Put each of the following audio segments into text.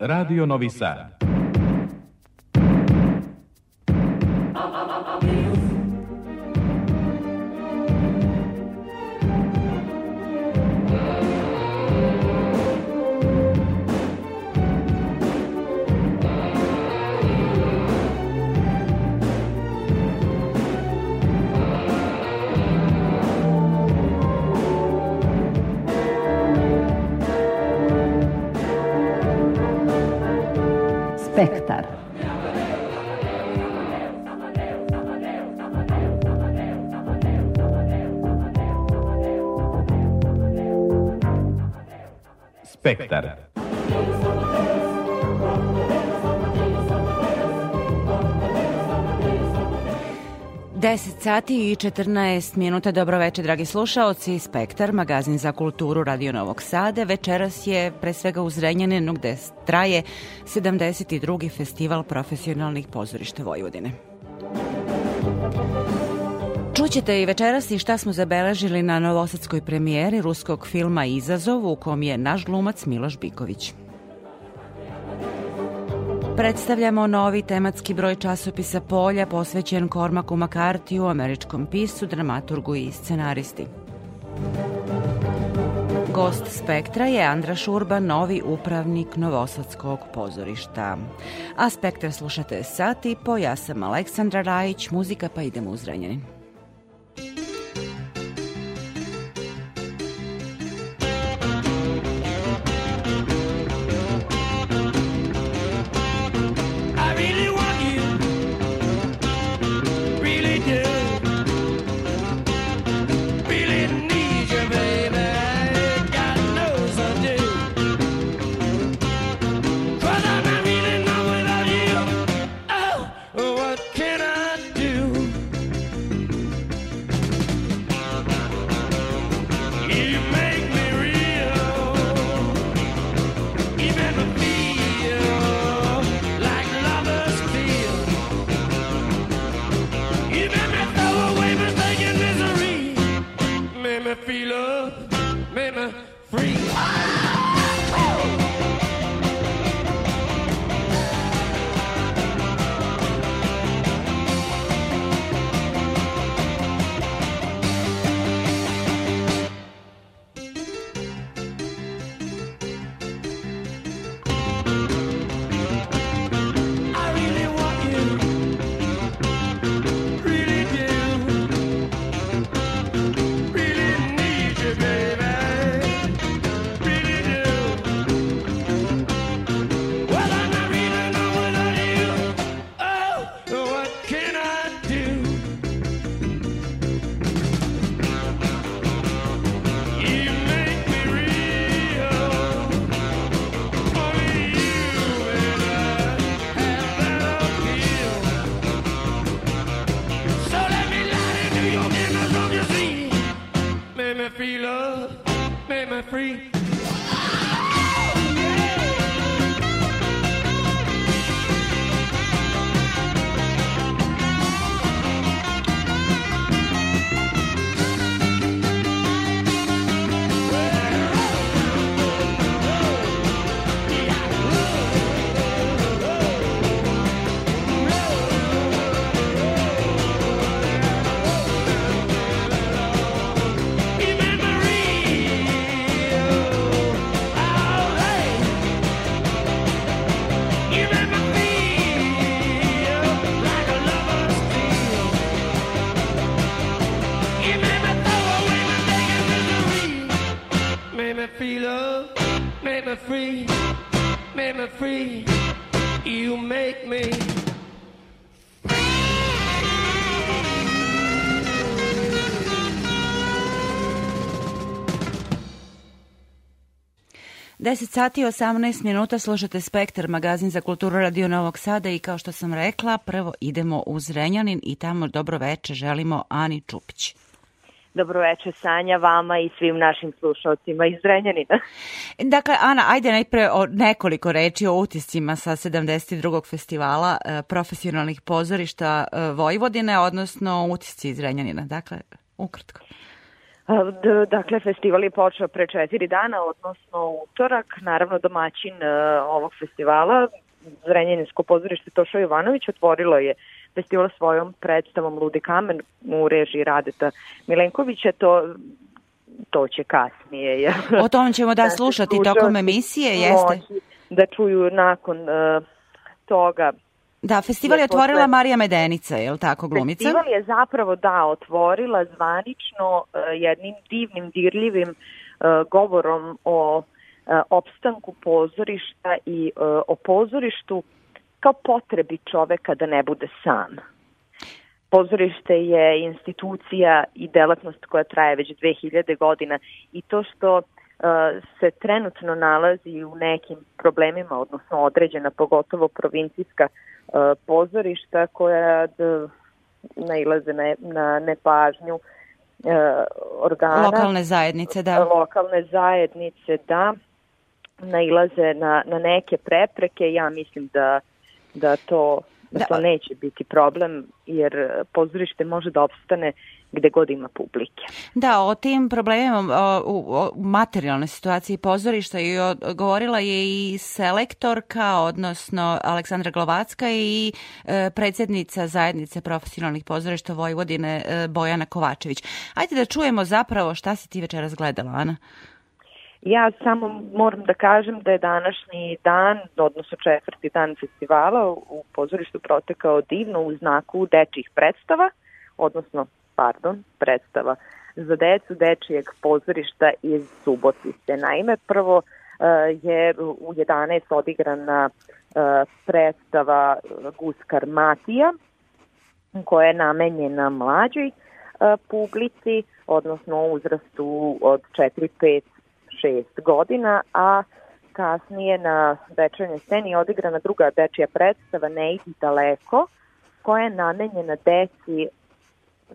Radio Novi Sad. Spektar. Spektar. 10 sati i 14 minuta. Dobro večer, dragi slušaoci. Spektar, magazin za kulturu Radio Novog Sada. Večeras je pre svega u Zrenjaninu gde traje 72. festival profesionalnih pozorišta Vojvodine. Čućete i večeras i šta smo zabeležili na novosadskoj premijeri ruskog filma Izazov u kom je naš glumac Miloš Biković. Predstavljamo novi tematski broj časopisa Polja posvećen Kormaku Makartiju, američkom pisu, dramaturgu i scenaristi. Gost Spektra je Andra Šurba, novi upravnik Novosadskog pozorišta. A Spektra slušate sati po, ja sam Aleksandra Rajić, muzika pa idemo u Zrenjanin. Sati i 18 minuta slušate Spektar, magazin za kulturu Radio Novog Sada i kao što sam rekla, prvo idemo u Zrenjanin i tamo dobro veče želimo Ani Čupić. Dobro večer Sanja, vama i svim našim slušalcima iz Zrenjanina. Dakle, Ana, ajde najpre o nekoliko reči o utiscima sa 72. festivala e, profesionalnih pozorišta e, Vojvodine, odnosno utisci iz Zrenjanina. Dakle, ukratko. Dakle, festival je počeo pre četiri dana, odnosno utorak. Naravno, domaćin uh, ovog festivala, Zrenjaninsko pozorište Toša Jovanović, otvorilo je festival svojom predstavom Ludi kamen u režiji Radeta Milenkovića. To to će kasnije. Jer, O tom ćemo da slušati tokom emisije, jeste? Da čuju nakon uh, toga Da, festival je otvorila posle- Marija Medenica, je li tako, glumica? Festival je zapravo da otvorila zvanično uh, jednim divnim, dirljivim uh, govorom o uh, opstanku pozorišta i uh, o pozorištu kao potrebi čoveka da ne bude sam. Pozorište je institucija i delatnost koja traje već 2000 godina i to što se trenutno nalazi u nekim problemima, odnosno određena, pogotovo provincijska uh, pozorišta koja d, nailaze na, na nepažnju uh, organa Lokalne zajednice, da. lokalne zajednice da nailaze na, na neke prepreke. Ja mislim da, da to da, Da. to neće biti problem jer pozorište može da opstane gde god ima publike. Da, o tim problemima o, u, o materijalnoj situaciji pozorišta i o, govorila je i selektorka, odnosno Aleksandra Glovacka i e, predsjednica zajednice profesionalnih pozorišta Vojvodine e, Bojana Kovačević. Ajde da čujemo zapravo šta si ti večeras gledala, Ana. Ja samo moram da kažem da je današnji dan, odnosno četvrti dan festivala u pozorištu protekao divno u znaku dečjih predstava, odnosno, pardon, predstava za decu dečijeg pozorišta iz Subotice. Naime, prvo eh, je u 11 odigrana eh, predstava Guskar Matija, koja je namenjena mlađoj eh, publici, odnosno uzrastu od 4, 5, 6 godina, a kasnije na večernjoj sceni je odigrana druga dečija predstava Ne idi daleko, koja je namenjena deci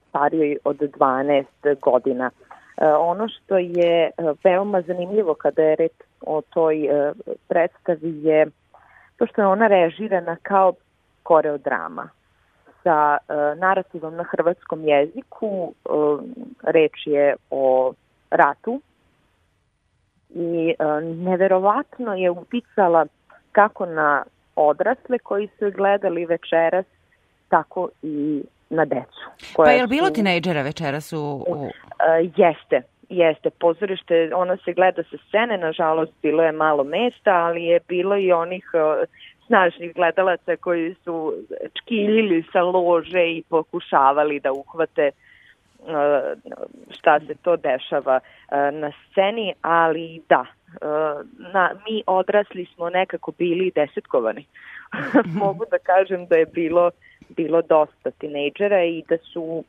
starijoj od 12 godina. E, ono što je e, veoma zanimljivo kada je reč o toj e, predstavi je to što je ona režirana kao koreodrama sa narativom na hrvatskom jeziku. Reč je o ratu i neverovatno je uticala kako na odrasle koji su gledali večeras, tako i na decu. Pa koja je li bilo su- tinejdžera večeras u... u... E, jeste, jeste. Pozorište, ono se gleda sa scene, nažalost bilo je malo mesta, ali je bilo i onih e, snažnih gledalaca koji su čkiljili sa lože i pokušavali da uhvate e, šta se to dešava na sceni, ali da, na, mi odrasli smo nekako bili desetkovani. Mogu da kažem da je bilo bilo dosta tinejdžera i da su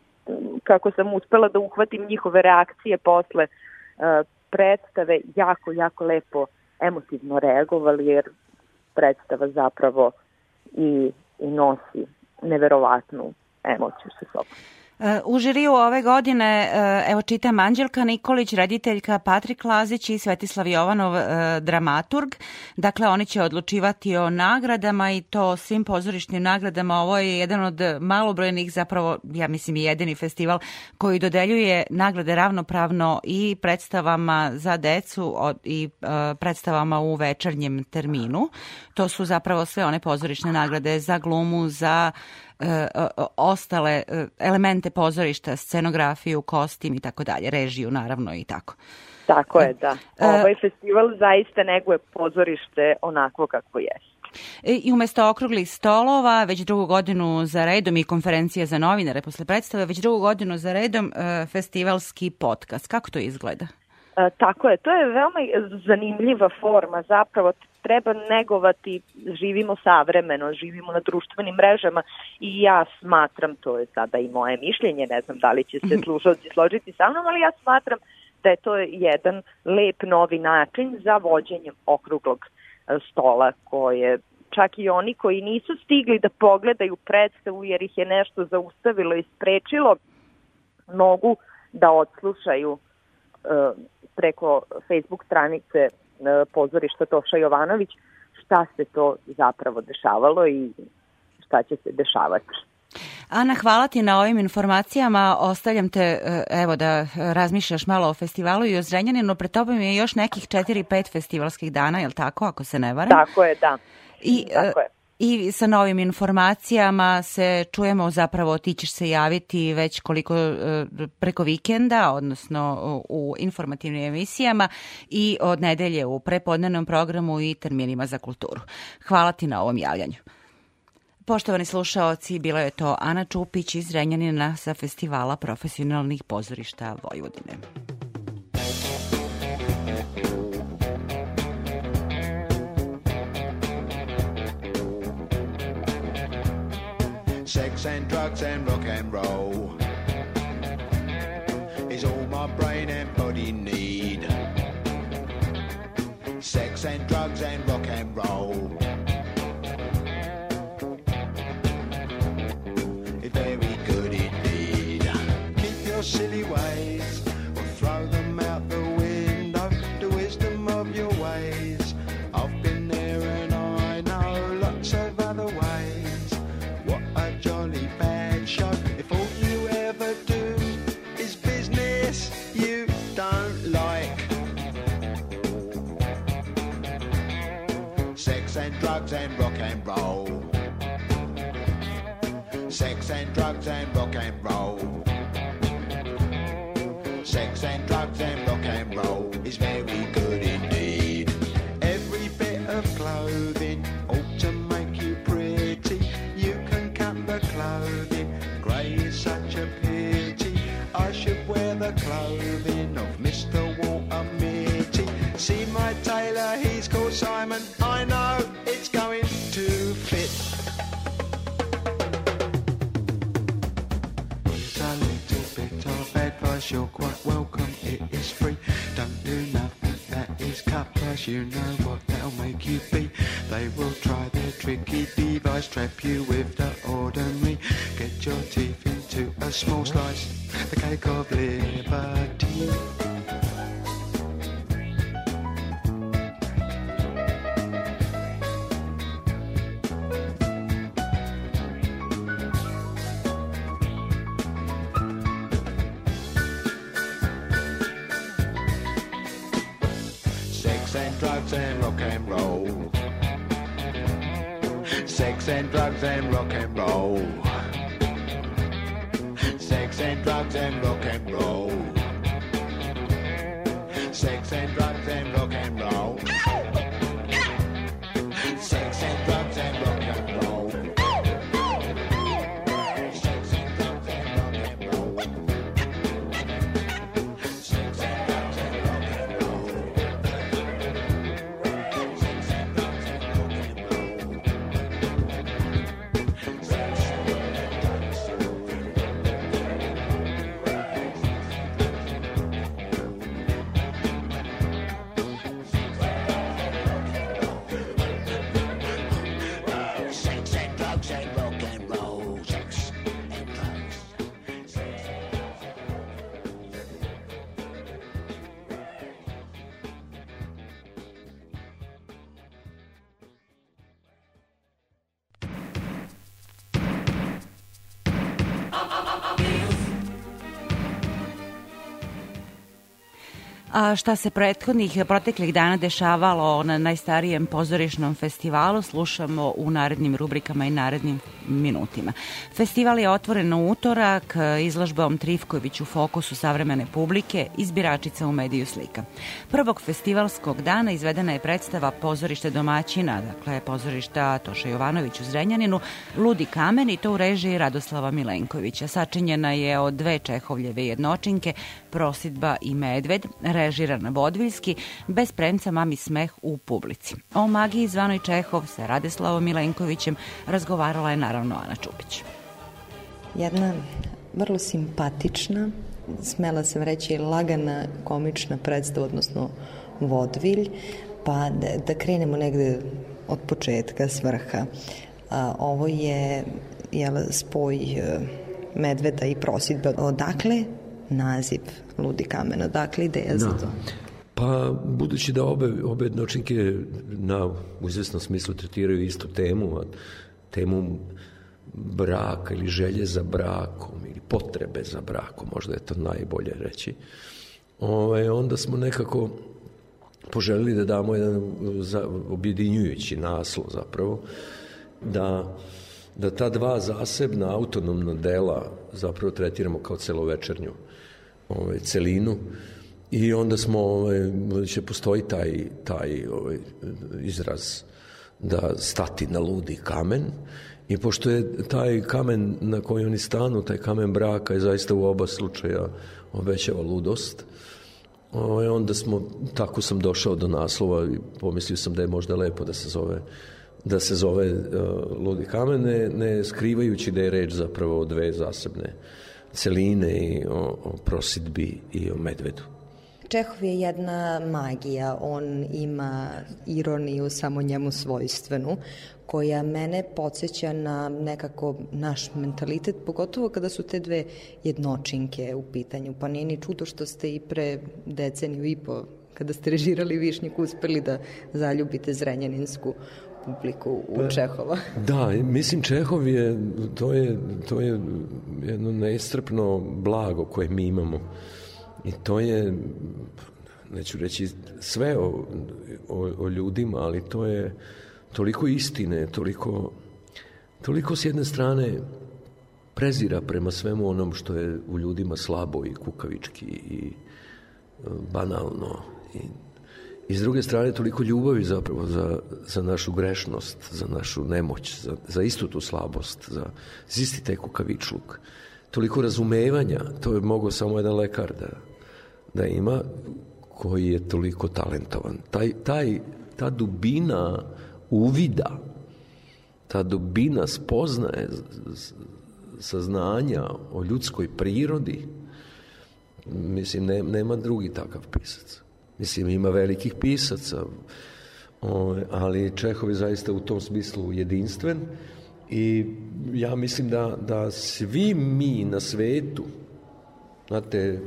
kako sam uspela da uhvatim njihove reakcije posle uh, predstave jako, jako lepo emotivno reagovali jer predstava zapravo i, i nosi neverovatnu emociju sa sobom. E, U žiriju ove godine, e, evo čitam Anđelka Nikolić, rediteljka Patrik Lazić i Svetislav Jovanov, e, dramaturg. Dakle, oni će odlučivati o nagradama i to svim pozorišnim nagradama. Ovo je jedan od malobrojnih, zapravo, ja mislim jedini festival koji dodeljuje nagrade ravnopravno i predstavama za decu i predstavama u večernjem terminu. To su zapravo sve one pozorišne nagrade za glumu, za ostale e, elemente pozorišta, scenografiju, kostim i tako dalje, režiju naravno i tako. Tako je, da. E, Ovaj festival zaista neguje pozorište onako kako jeste. E, I umesto okruglih stolova, već drugu godinu za redom i konferencija za novinare posle predstave, već drugu godinu za redom e, festivalski podcast. Kako to izgleda? E, tako je, to je veoma zanimljiva forma, zapravo treba negovati, živimo savremeno, živimo na društvenim mrežama i ja smatram, to je sada i moje mišljenje, ne znam da li će se slušalci složiti sa mnom, ali ja smatram da je to jedan lep novi način za vođenjem okruglog e, stola koje čak i oni koji nisu stigli da pogledaju predstavu jer ih je nešto zaustavilo i sprečilo, mogu da odslušaju e, preko Facebook stranice pozorišta Toša Jovanović šta se to zapravo dešavalo i šta će se dešavati. Ana, hvala ti na ovim informacijama. Ostavljam te, e, evo, da razmišljaš malo o festivalu i o Zrenjaninu. Pred tobom je još nekih 4-5 festivalskih dana, je li tako, ako se ne varam? Tako je, da. I, e, Tako je. I sa novim informacijama se čujemo, zapravo ti ćeš se javiti već koliko e, preko vikenda, odnosno u informativnim emisijama i od nedelje u prepodnevnom programu i terminima za kulturu. Hvala ti na ovom javljanju. Poštovani slušaoci, bila je to Ana Čupić iz Renjanina sa festivala profesionalnih pozorišta Vojvodine. Sex and drugs and rock and roll is all my brain and body need. Sex and drugs and rock and roll. It's very good indeed. Keep your silly ways rock and roll. Sex and drugs and rock and roll is very good indeed. Every bit of clothing ought to make you pretty. You can cut the clothing, grey is such a pity. I should wear the clothing you know what that'll make you be. They will try their tricky device, trap you with the ordinary. Get your teeth into a small slice, the cake of liberty. A šta se prethodnih proteklih dana dešavalo na najstarijem pozorišnom festivalu slušamo u narednim rubrikama i narednim minutima. Festival je otvoren u utorak izložbom Trifković u fokusu savremene publike izbiračica u mediju slika. Prvog festivalskog dana izvedena je predstava pozorište domaćina, dakle pozorišta Toša Jovanović u Zrenjaninu, Ludi kamen i to u režiji Radoslava Milenkovića. Sačinjena je od dve Čehovljeve jednočinke, Prosidba i Medved, režirana Vodviljski, bez premca mami smeh u publici. O magiji zvanoj Čehov sa Radeslavom Milenkovićem razgovarala je naravno Ana Čupić. Jedna vrlo simpatična, smela sam reći lagana komična predstava, odnosno vodvilj, pa da, da krenemo negde od početka, s vrha. A, ovo je jel, spoj e, medveda i prosidbe. Odakle naziv Ludi kamen? Odakle ideja za to? Pa, budući da obe, obe jednočinke na, u izvesnom smislu tretiraju istu temu, a temu braka ili želje za brakom ili potrebe za brakom, možda je to najbolje reći, ovaj, onda smo nekako poželili da damo jedan za, objedinjujući naslov zapravo, da, da ta dva zasebna autonomna dela zapravo tretiramo kao celovečernju ovaj, celinu. I onda smo, ovaj, će postoji taj, taj ovaj, izraz da stati na ludi kamen i pošto je taj kamen na koji oni stanu, taj kamen braka je zaista u oba slučaja obećava ludost, ovaj, onda smo, tako sam došao do naslova i pomislio sam da je možda lepo da se zove da se zove uh, Ludi kamen, ne, ne skrivajući da je reč zapravo o dve zasebne celine i o, o prosidbi i o medvedu. Čehov je jedna magija, on ima ironiju samo njemu svojstvenu, koja mene podsjeća na nekako naš mentalitet, pogotovo kada su te dve jednočinke u pitanju. Pa nije ni čudo što ste i pre deceniju i po, kada ste režirali Višnjik, uspeli da zaljubite zrenjaninsku publiku u pa, Čehova. Da, mislim Čehov je to je to je jedno neistrpno blago koje mi imamo. I to je neću reći sve o, o, o ljudima, ali to je toliko istine, toliko toliko s jedne strane prezira prema svemu onom što je u ljudima slabo i kukavički i e, banalno i I s druge strane toliko ljubavi zapravo za, za našu grešnost, za našu nemoć, za, za istu tu slabost, za, za isti taj kukavičluk. Toliko razumevanja, to je mogao samo jedan lekar da, da ima, koji je toliko talentovan. Taj, taj, ta dubina uvida, ta dubina spoznaje saznanja o ljudskoj prirodi, mislim, ne, nema drugi takav pisac. Mislim, ima velikih pisaca, ali Čehov je zaista u tom smislu jedinstven i ja mislim da, da svi mi na svetu, znate,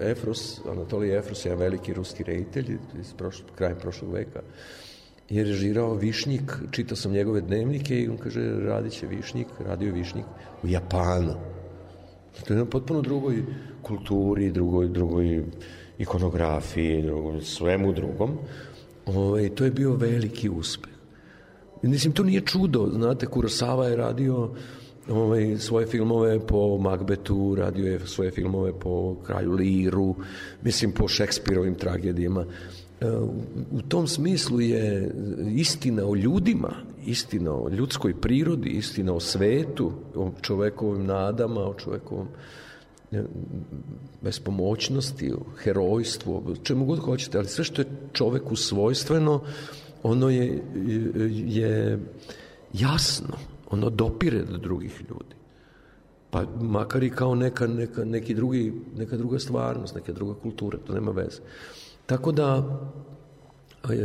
Efros, Anatolij Efros je veliki ruski reditelj iz prošlo, krajem prošlog veka, je režirao Višnjik, čitao sam njegove dnevnike i on kaže radit će Višnjik, radio Višnjik u Japanu. To je na potpuno drugoj kulturi, drugoj, drugoj ikonografiji, drugom, svemu drugom. Ovaj, to je bio veliki uspeh. Mislim, to nije čudo, znate, Kurosawa je radio ovaj, svoje filmove po Magbetu, radio je svoje filmove po Kralju Liru, mislim, po Šekspirovim tragedijama. E, u tom smislu je istina o ljudima, istina o ljudskoj prirodi, istina o svetu, o čovekovim nadama, o čovekovom bespomoćnosti, herojstvu, čemu god hoćete, ali sve što je čoveku svojstveno, ono je, je jasno, ono dopire do drugih ljudi. Pa makar i kao neka, neka, neki drugi, neka druga stvarnost, neka druga kultura, to nema veze. Tako da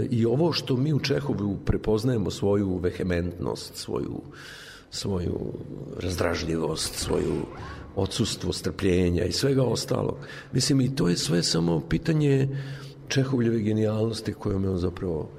i ovo što mi u Čehovu prepoznajemo svoju vehementnost, svoju, svoju razdražljivost, svoju odsustvo strpljenja i svega ostalog. Mislim, i to je sve samo pitanje Čehovljeve genijalnosti kojom je on zapravo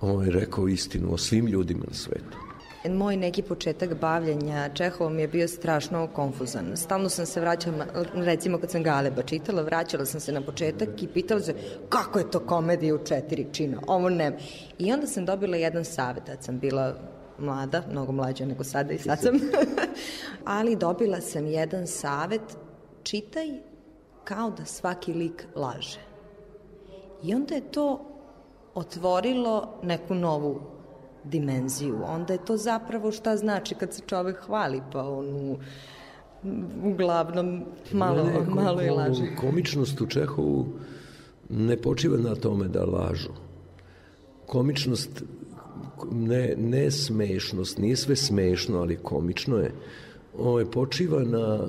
ovaj, rekao istinu o svim ljudima na svetu. Moj neki početak bavljanja Čehovom je bio strašno konfuzan. Stalno sam se vraćala, recimo kad sam Galeba čitala, vraćala sam se na početak i pitala se kako je to komedija u četiri čina, ovo ne. I onda sam dobila jedan savjet, kad sam bila mlada, mnogo mlađa nego sada i sad sam, ali dobila sam jedan savet, čitaj kao da svaki lik laže. I onda je to otvorilo neku novu dimenziju. Onda je to zapravo šta znači kad se čovek hvali, pa on u, uglavnom malo, ne, ne, malo i laže. Komičnost u Čehovu ne počiva na tome da lažu. Komičnost ne, ne smešnost, nije sve smešno, ali komično je, ovaj, počiva na,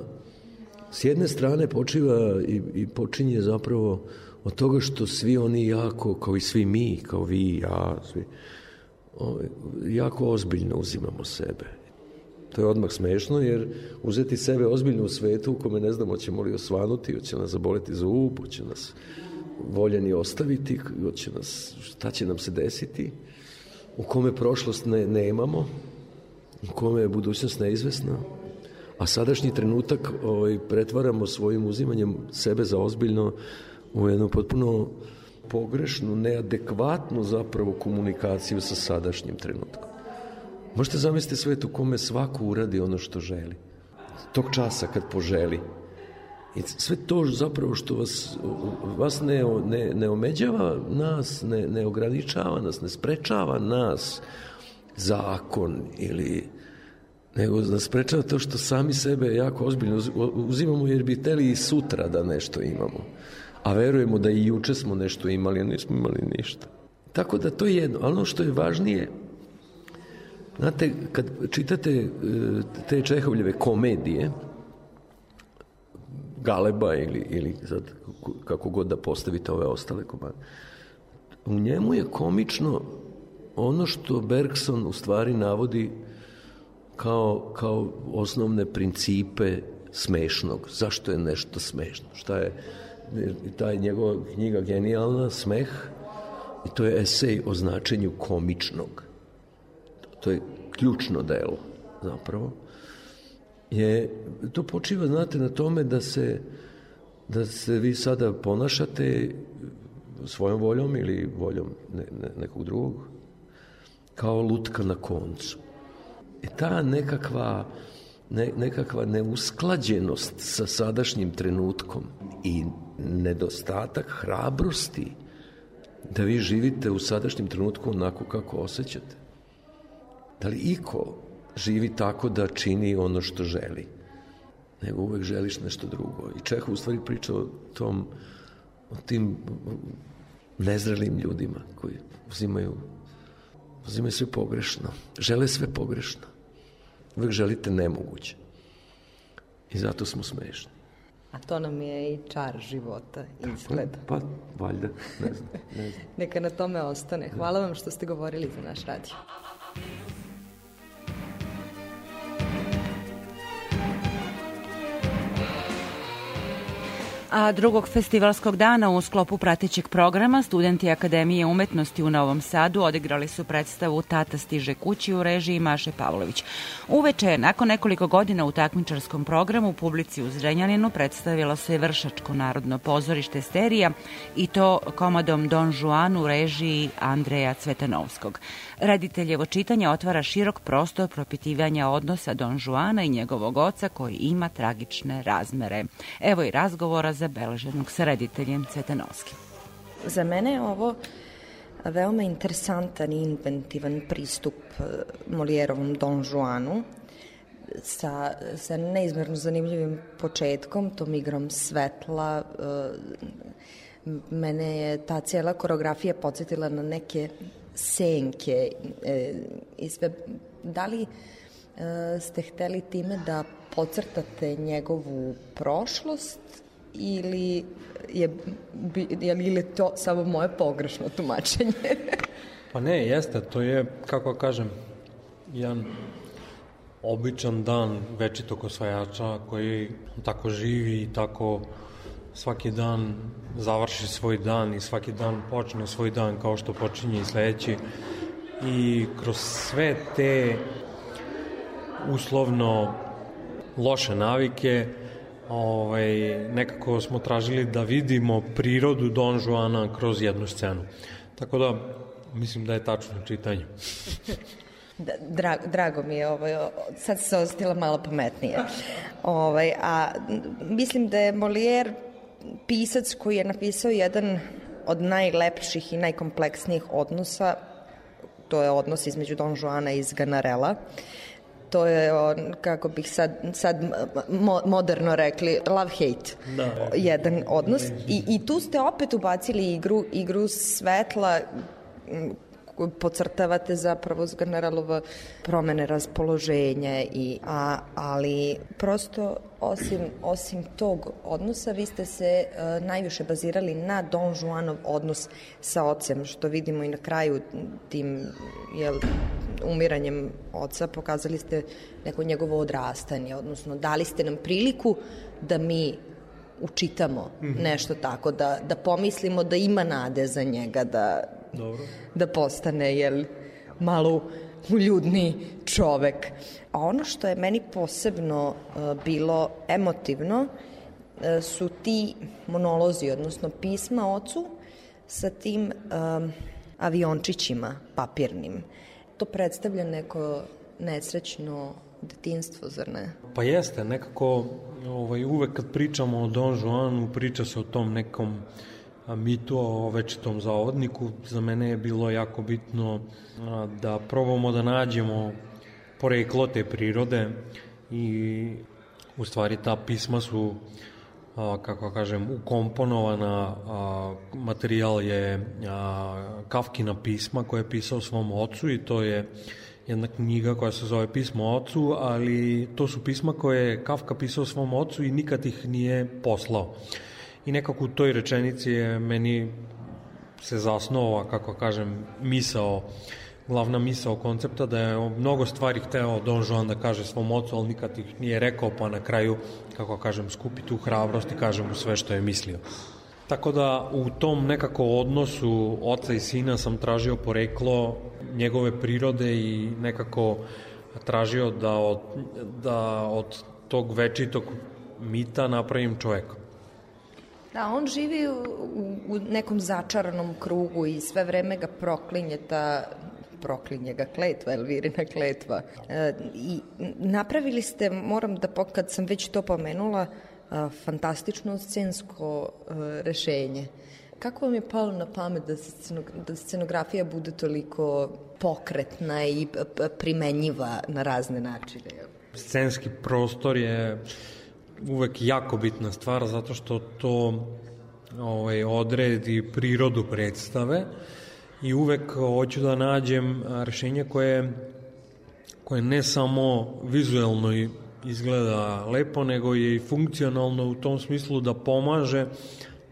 s jedne strane počiva i, i počinje zapravo od toga što svi oni jako, kao i svi mi, kao vi ja, svi, jako ozbiljno uzimamo sebe. To je odmah smešno, jer uzeti sebe ozbiljno u svetu u kome ne znamo ćemo li osvanuti, hoće nas zaboleti za up, hoće nas voljeni ostaviti, hoće nas, šta će nam se desiti, u kome prošlost ne, nemamo, u kome je budućnost neizvesna, a sadašnji trenutak ovaj, pretvaramo svojim uzimanjem sebe za ozbiljno u jednu potpuno pogrešnu, neadekvatnu zapravo komunikaciju sa sadašnjim trenutkom. Možete zamisliti svet u kome svako uradi ono što želi. Tog časa kad poželi. I sve to zapravo što vas, vas ne, ne, ne omeđava nas, ne, ne ograničava nas, ne sprečava nas zakon ili nego nas sprečava to što sami sebe jako ozbiljno uzimamo jer bi teli i sutra da nešto imamo. A verujemo da i juče smo nešto imali, a nismo imali ništa. Tako da to je jedno. Ono što je važnije, znate, kad čitate e, te Čehovljeve komedije, Galeba ili, ili sad, kako god da postavite ove ostale komade, u njemu je komično ono što Bergson u stvari navodi kao, kao osnovne principe smešnog. Zašto je nešto smešno? Šta je ta je njegova knjiga genijalna, Smeh, i to je esej o značenju komičnog. To je ključno delo, zapravo. Je, to počiva, znate, na tome da se, da se vi sada ponašate svojom voljom ili voljom ne, ne, nekog drugog, kao lutka na koncu. I ta nekakva, ne, nekakva neusklađenost sa sadašnjim trenutkom i nedostatak hrabrosti da vi živite u sadašnjem trenutku onako kako osjećate. Da li iko živi tako da čini ono što želi? Nego uvek želiš nešto drugo. I Čehov u stvari priča o tom, o tim nezrelim ljudima koji uzimaju, uzimaju sve pogrešno. Žele sve pogrešno. Uvek želite nemoguće. I zato smo smešni. A to nam je i čar života, izgleda. Pa, pa valjda, ne znam. Ne znam. Neka na tome ostane. Hvala vam što ste govorili za naš radio. A drugog festivalskog dana u sklopu pratećeg programa studenti Akademije umetnosti u Novom Sadu odigrali su predstavu Tata stiže kući u režiji Maše Pavlović. Uveče, nakon nekoliko godina u takmičarskom programu, publici u Zrenjaninu predstavilo se Vršačko narodno pozorište Sterija i to komadom Don Juan u režiji Andreja Cvetanovskog. Rediteljevo čitanje otvara širok prostor propitivanja odnosa Don Juana i njegovog oca koji ima tragične razmere. Evo i razgovora zabeleženog sa rediteljem Cvetanovskim. Za mene je ovo veoma interesantan i inventivan pristup eh, Molijerovom Don Juanu sa, sa neizmerno zanimljivim početkom, tom igrom svetla. Eh, mene je ta cijela koreografija podsjetila na neke senke e, i sve. Da li ste hteli time da pocrtate njegovu prošlost ili je, je li to samo moje pogrešno tumačenje? pa ne, jeste, to je, kako kažem, jedan običan dan večitog osvajača koji tako živi i tako svaki dan završi svoj dan i svaki dan počne svoj dan kao što počinje i sledeći i kroz sve te uslovno loše navike ovaj, nekako smo tražili da vidimo prirodu Don Juana kroz jednu scenu. Tako da, mislim da je tačno čitanje. Da, drago, drago mi je, ovaj, sad se ostila malo pametnije. Ovaj, a mislim da je Molière pisac koji je napisao jedan od najlepših i najkompleksnijih odnosa, to je odnos između Don Juana i Zganarela. To je, on, kako bih sad, sad mo, moderno rekli, love-hate. Da, jedan odnos. I, I tu ste opet ubacili igru, igru svetla pocrtavate zapravo generalova promene raspoloženja i a, ali prosto osim osim tog odnosa vi ste se uh, najviše bazirali na Don Juanov odnos sa ocem što vidimo i na kraju tim jel umiranjem oca pokazali ste neko njegovo odrastanje odnosno dali ste nam priliku da mi učitamo mm -hmm. nešto tako, da, da pomislimo da ima nade za njega, da, Dobro. da postane jel, malo uljudniji čovek. A ono što je meni posebno e, bilo emotivno e, su ti monolozi, odnosno pisma ocu sa tim um, aviončićima papirnim. To predstavlja neko nesrećno detinstvo, zar ne? Pa jeste, nekako ovaj, uvek kad pričamo o Don Juanu, priča se o tom nekom mitu o večitom zavodniku. Za mene je bilo jako bitno da probamo da nađemo poreklo te prirode i u stvari ta pisma su a, kako kažem, ukomponovana, a, materijal je a, Kafkina pisma koje je pisao svom ocu i to je jedna knjiga koja se zove Pismo ocu, ali to su pisma koje je Kafka pisao svom ocu i nikad ih nije poslao. I nekako u toj rečenici je meni se zasnova, kako kažem, misao glavna misao koncepta da je mnogo stvari hteo Don Juan da kaže svom ocu, ali nikad ih nije rekao, pa na kraju, kako kažem, skupi tu hrabrost i kaže mu sve što je mislio. Tako da u tom nekako odnosu oca i sina sam tražio poreklo njegove prirode i nekako tražio da od, da od tog večitog mita napravim čoveka. Da, on živi u, u nekom začaranom krugu i sve vreme ga proklinje ta proklinje ga kletva, Elvirina kletva. E, I napravili ste, moram da, kad sam već to pomenula, a, fantastično scensko a, e, rešenje. Kako vam je palo na pamet da, scenog, da scenografija bude toliko pokretna i primenjiva na razne načine? Scenski prostor je uvek jako bitna stvar zato što to ovaj, odredi prirodu predstave i uvek hoću da nađem rešenje koje koje ne samo vizuelno izgleda lepo, nego je i funkcionalno u tom smislu da pomaže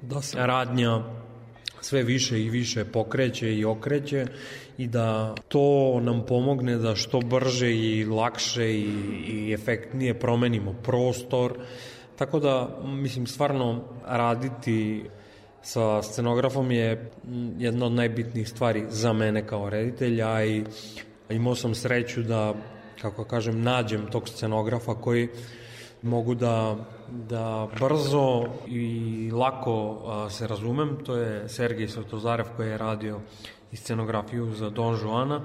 da se radnja sve više i više pokreće i okreće i da to nam pomogne da što brže i lakše i, i efektnije promenimo prostor. Tako da, mislim, stvarno raditi sa scenografom je jedna od najbitnijih stvari za mene kao reditelja i imao sam sreću da, kako kažem, nađem tog scenografa koji mogu da, da brzo i lako a, se razumem. To je Sergej Svetozarev koji je radio i scenografiju za Don Juana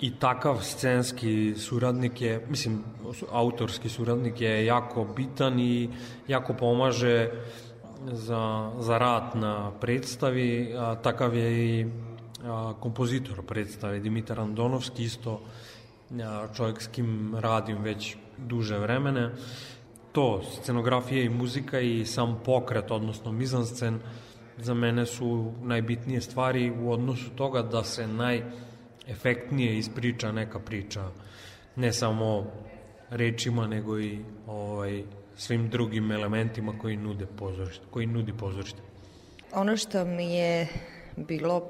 i takav scenski suradnik je, mislim, autorski suradnik je jako bitan i jako pomaže za, za rad na predstavi, a takav je i a, kompozitor predstave Dimitar Andonovski, isto a, čovjek s kim radim već duže vremene. To, scenografija i muzika i sam pokret, odnosno mizanscen, za mene su najbitnije stvari u odnosu toga da se najefektnije ispriča neka priča, ne samo rečima, nego i ovaj, svim drugim elementima koji nude pozorište, koji nudi pozorište. Ono što mi je bilo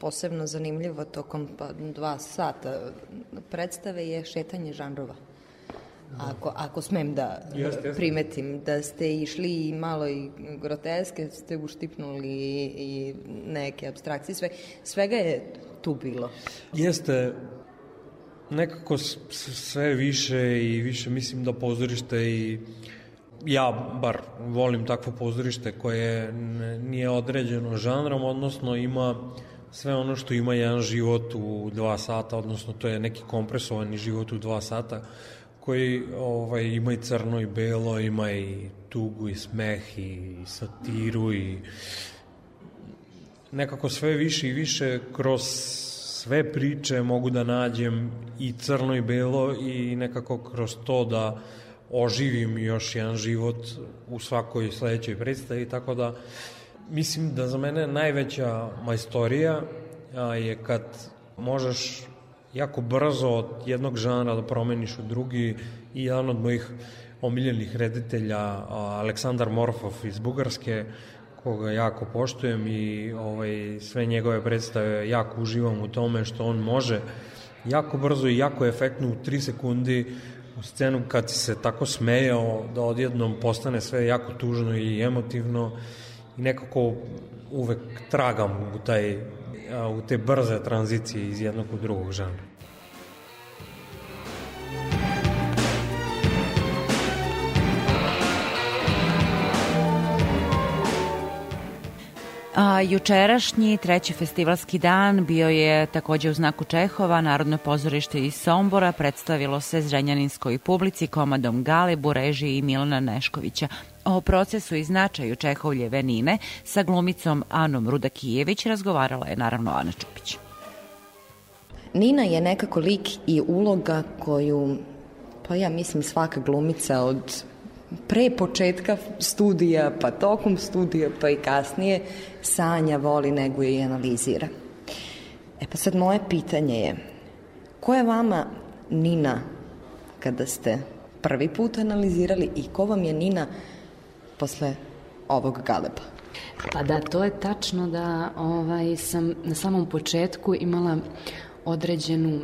posebno zanimljivo tokom pa, dva sata predstave je šetanje žanrova. Ako, ako smem da Jeste, jeste. primetim da ste išli i malo i groteske, ste uštipnuli i, i neke abstrakcije, sve, svega je tu bilo. Jeste, nekako sve više i više mislim da pozorište i ja bar volim takvo pozorište koje nije određeno žanrom, odnosno ima sve ono što ima jedan život u dva sata, odnosno to je neki kompresovani život u dva sata koji ovaj, ima i crno i belo, ima i tugu i smeh i satiru i nekako sve više i više kroz sve priče mogu da nađem i crno i belo i nekako kroz to da oživim još jedan život u svakoj sledećoj predstavi, tako da mislim da za mene najveća majstorija je kad možeš jako brzo od jednog žanra da promeniš u drugi i jedan od mojih omiljenih reditelja Aleksandar Morfov iz Bugarske koga jako poštujem i ovaj, sve njegove predstave jako uživam u tome što on može jako brzo i jako efektno u 3 sekundi scenu kad se tako smejao da odjednom postane sve jako tužno i emotivno i nekako uvek tragam u, taj, u te brze tranzicije iz jednog u drugog žanra. A jučerašnji treći festivalski dan bio je takođe u znaku Čehova, Narodno pozorište iz Sombora predstavilo se zrenjaninskoj publici komadom Galebu, režiji Milana Neškovića. O procesu i značaju Čehovljeve Nine sa glumicom Anom Rudakijević razgovarala je naravno Ana Čupić. Nina je nekako lik i uloga koju, pa ja mislim svaka glumica od pre početka studija, pa tokom studija, pa i kasnije, sanja, voli, neguje i analizira. E pa sad moje pitanje je, ko je vama Nina kada ste prvi put analizirali i ko vam je Nina posle ovog galeba? Pa da, to je tačno da ovaj, sam na samom početku imala određenu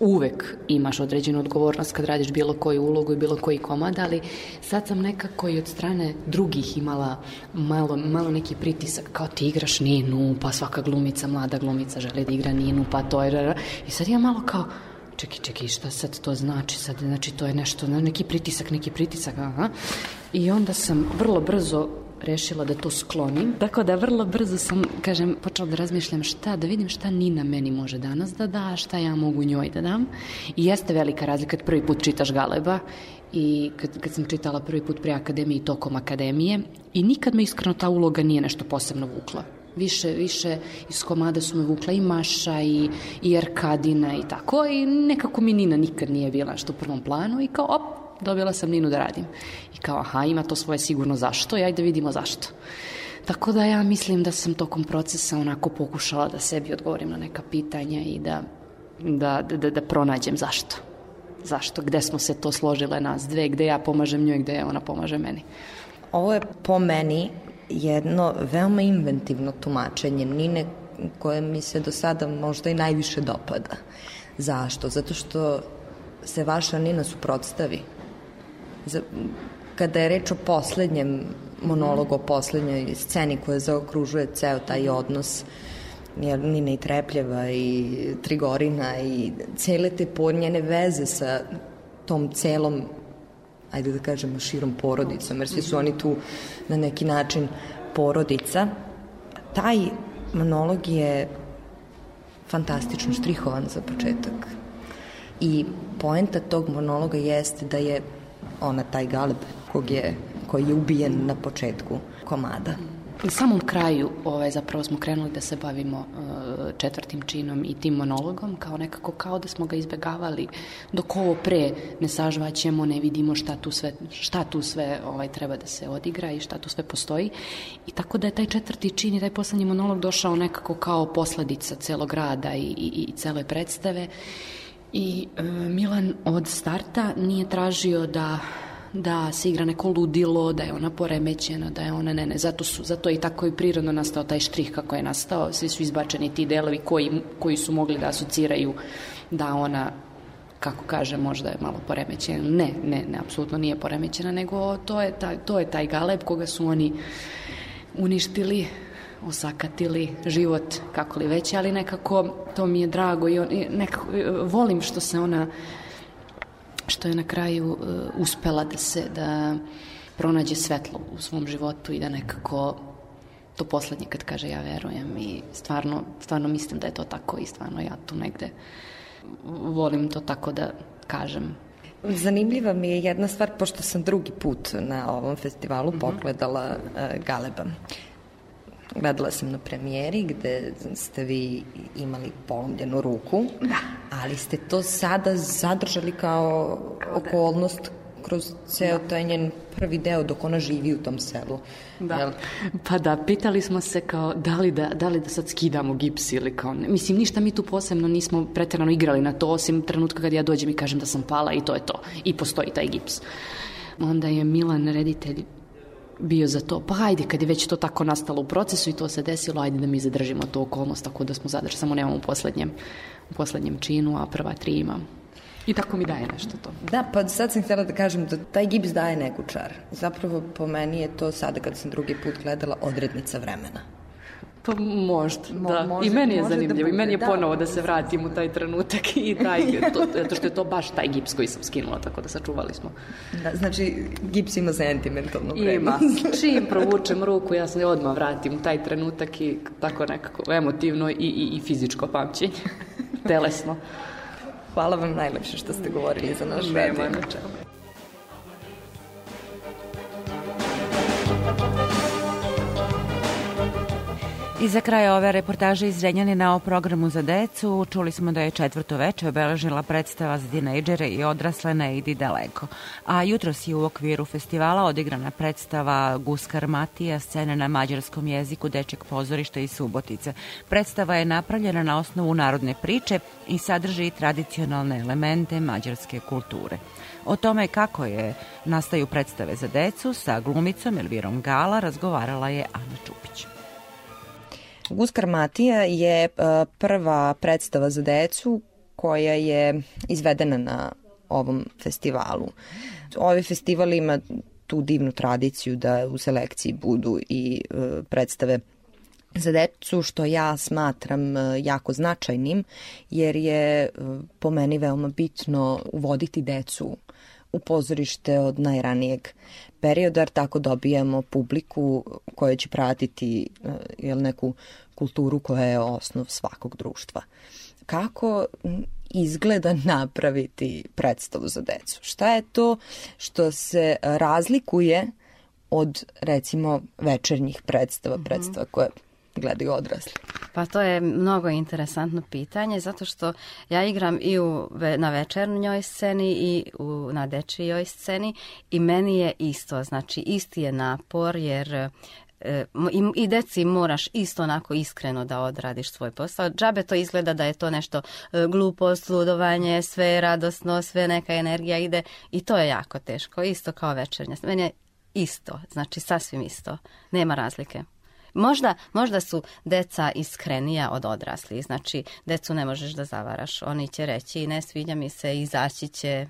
uvek imaš određenu odgovornost kad radiš bilo koju ulogu i bilo koji komad, ali sad sam nekako i od strane drugih imala malo, malo neki pritisak, kao ti igraš Ninu, pa svaka glumica, mlada glumica želi da igra Ninu, pa to je... I sad ja malo kao, čekaj, čekaj, šta sad to znači? Sad, znači, to je nešto, neki pritisak, neki pritisak, aha. I onda sam vrlo brzo rešila da to sklonim. Tako da vrlo brzo sam, kažem, počela da razmišljam šta, da vidim šta Nina meni može danas da da, šta ja mogu njoj da dam. I jeste velika razlika kad prvi put čitaš Galeba i kad, kad sam čitala prvi put pre akademije i tokom akademije i nikad me iskreno ta uloga nije nešto posebno vukla. Više, više iz komada su me vukla i Maša i, i Arkadina i tako i nekako mi Nina nikad nije bila nešto u prvom planu i kao op, dobila sam Ninu da radim. I kao, aha, ima to svoje sigurno zašto i ajde da vidimo zašto. Tako da ja mislim da sam tokom procesa onako pokušala da sebi odgovorim na neka pitanja i da, da, da, da pronađem zašto. Zašto, gde smo se to složile nas dve, gde ja pomažem njoj, gde ona pomaže meni. Ovo je po meni jedno veoma inventivno tumačenje Nine koje mi se do sada možda i najviše dopada. Zašto? Zato što se vaša Nina suprotstavi za, kada je reč o poslednjem monologu, o poslednjoj sceni koja zaokružuje ceo taj odnos jer Nina i Trepljeva i Trigorina i cele te njene veze sa tom celom ajde da kažemo širom porodicom, jer svi su oni tu na neki način porodica. Taj monolog je fantastično štrihovan za početak. I poenta tog monologa jeste da je ona taj galeb kog je, koji je ubijen na početku komada. Na samom kraju ovaj, zapravo smo krenuli da se bavimo uh, četvrtim činom i tim monologom, kao nekako kao da smo ga izbegavali dok ovo pre ne sažvaćemo, ne vidimo šta tu sve, šta tu sve ovaj, treba da se odigra i šta tu sve postoji. I tako da je taj četvrti čin i taj poslednji monolog došao nekako kao posledica celog rada i, i, i cele predstave. I e, Milan od starta nije tražio da da se igra neko ludilo, da je ona poremećena, da je ona ne, ne, zato, su, zato je i tako i prirodno nastao taj štrih kako je nastao, svi su izbačeni ti delovi koji, koji su mogli da asociraju da ona kako kaže, možda je malo poremećena. Ne, ne, ne, apsolutno nije poremećena, nego to je taj, to je taj galeb koga su oni uništili osakatili život, kako li već, ali nekako to mi je drago i, on, nekako, volim što se ona što je na kraju uh, uspela da se da pronađe svetlo u svom životu i da nekako to poslednje kad kaže ja verujem i stvarno, stvarno mislim da je to tako i stvarno ja tu negde volim to tako da kažem Zanimljiva mi je jedna stvar, pošto sam drugi put na ovom festivalu -hmm. pogledala uh, Galeba. Gledala sam na premijeri gde ste vi imali polomljenu ruku, da. ali ste to sada zadržali kao okolnost kroz ceo taj njen prvi deo dok ona živi u tom selu. Da. Jel? Pa da, pitali smo se kao da li da, da li da sad skidamo gips ili kao ne. Mislim, ništa mi tu posebno nismo preterano igrali na to, osim trenutka kad ja dođem i kažem da sam pala i to je to. I postoji taj gips. Onda je Milan, reditelj, bio za to, pa ajde, kad je već to tako nastalo u procesu i to se desilo, ajde da mi zadržimo tu okolnost, tako da smo zadržali, samo nemamo u poslednjem, u poslednjem činu, a prva tri imam. I tako mi daje nešto to. Da, pa sad sam htjela da kažem da taj gips daje neku čar. Zapravo po meni je to sada kad sam drugi put gledala odrednica vremena. Pa možda, Mo- da. može- I meni je da zanimljivo. I bude, meni je da. ponovo da se vratim u taj trenutak i taj, to, zato što je to baš taj gips koji sam skinula, tako da sačuvali smo. Da, znači, gips ima sentimentalnu Ima. vrednost. Čim provučem ruku, ja se odmah vratim u taj trenutak i tako nekako emotivno i, i, i fizičko pamćenje. Telesno. Hvala vam najlepše što ste govorili za naš Nema radio. na čemu. I za kraj ove reportaže iz Renjanina o programu za decu čuli smo da je četvrto veče obeležila predstava za tinejdžere i odrasle Ne idi daleko. A jutros je u okviru festivala odigrana predstava Guskar Matija, scene na mađarskom jeziku Dečeg pozorišta iz Subotice. Predstava je napravljena na osnovu narodne priče i sadrži tradicionalne elemente mađarske kulture. O tome kako je nastaju predstave za decu sa glumicom Elvirom Gala razgovarala je Ana Čupić. Guskar Matija je e, prva predstava za decu koja je izvedena na ovom festivalu. Ovaj festival ima tu divnu tradiciju da u selekciji budu i e, predstave za decu što ja smatram e, jako značajnim jer je po meni veoma bitno uvoditi decu u pozorište od najranijeg perioda, jer tako dobijamo publiku koja će pratiti e, jel, neku kulturu koja je osnov svakog društva. Kako izgleda napraviti predstavu za decu? Šta je to što se razlikuje od recimo večernjih predstava, predstava koje gledaju odrasli? Pa to je mnogo interesantno pitanje, zato što ja igram i u, na večernjoj sceni i u, na dečijoj sceni i meni je isto, znači isti je napor jer e, i, i deci moraš isto onako iskreno da odradiš svoj posao. Džabe to izgleda da je to nešto e, glupost, ludovanje, sve je radosno, sve neka energija ide i to je jako teško, isto kao večernja. Meni je isto, znači sasvim isto, nema razlike. Možda, možda su deca iskrenija od odraslih, znači decu ne možeš da zavaraš, oni će reći ne sviđa mi se, izaći će,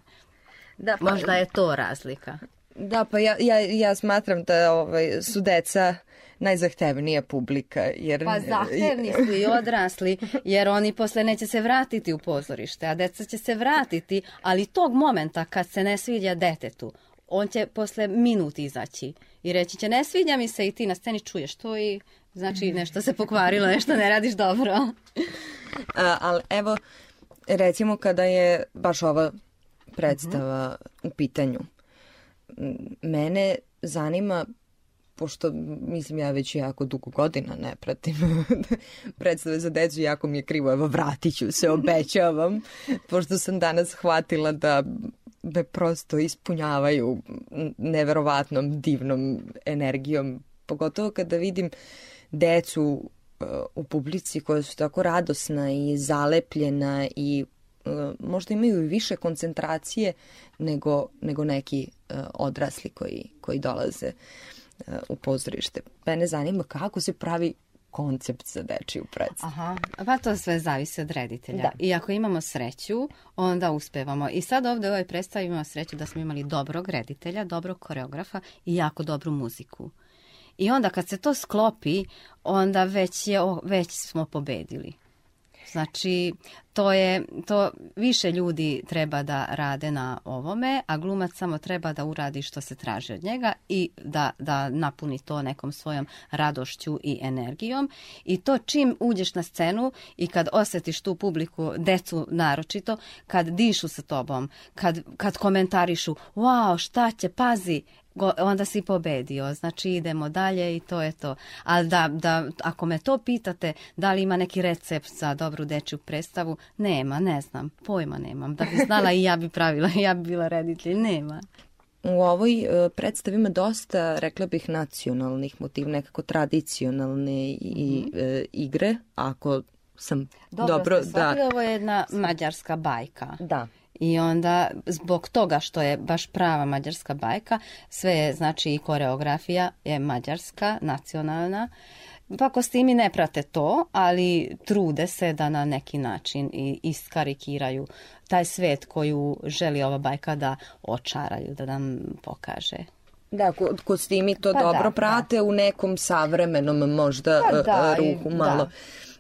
Da, možda je to razlika. Da, pa ja, ja, ja smatram da ovaj, su deca najzahtevnija publika. Jer, Pa zahtevni su i odrasli, jer oni posle neće se vratiti u pozorište, a deca će se vratiti, ali tog momenta kad se ne sviđa detetu, on će posle minut izaći i reći će ne sviđa mi se. I ti na sceni čuješ to i znači nešto se pokvarilo, nešto ne radiš dobro. A, ali evo, recimo kada je baš ova predstava u pitanju, mene zanima pošto mislim ja već jako dugo godina ne pratim predstave za decu, jako mi je krivo, evo vratit ću se, obećavam, pošto sam danas shvatila da me prosto ispunjavaju neverovatnom, divnom energijom, pogotovo kada vidim decu uh, u publici koja su tako radosna i zalepljena i uh, možda imaju i više koncentracije nego, nego neki uh, odrasli koji, koji dolaze u pozorište. Mene zanima kako se pravi koncept za dečiju predstavu. Aha, pa to sve zavisi od reditelja. Da. I ako imamo sreću, onda uspevamo. I sad ovde u ovoj predstavi imamo sreću da smo imali dobrog reditelja, dobrog koreografa i jako dobru muziku. I onda kad se to sklopi, onda već, je, već smo pobedili. Znači, to je, to više ljudi treba da rade na ovome, a glumac samo treba da uradi što se traži od njega i da, da napuni to nekom svojom radošću i energijom. I to čim uđeš na scenu i kad osjetiš tu publiku, decu naročito, kad dišu sa tobom, kad, kad komentarišu, wow, šta će, pazi, go, onda si pobedio, znači idemo dalje i to je to. Ali da, da, ako me to pitate, da li ima neki recept za dobru dečju predstavu, nema, ne znam, pojma nemam. Da bi znala i ja bi pravila, ja bi bila reditelj, nema. U ovoj e, predstavi ima dosta, rekla bih, nacionalnih motiva, nekako tradicionalne i e, igre, ako sam dobro, Dobro, ste da. ovo je jedna mađarska bajka. Da. I onda zbog toga što je baš prava mađarska bajka, sve je znači i koreografija je mađarska, nacionalna. Pa kostimi ne prate to, ali trude se da na neki način i iskarikiraju taj svet koju želi ova bajka da očaraju, da nam pokaže. Da, kostimi to pa dobro da, da. prate da. u nekom savremenom možda pa e, da, ruhu malo. Da.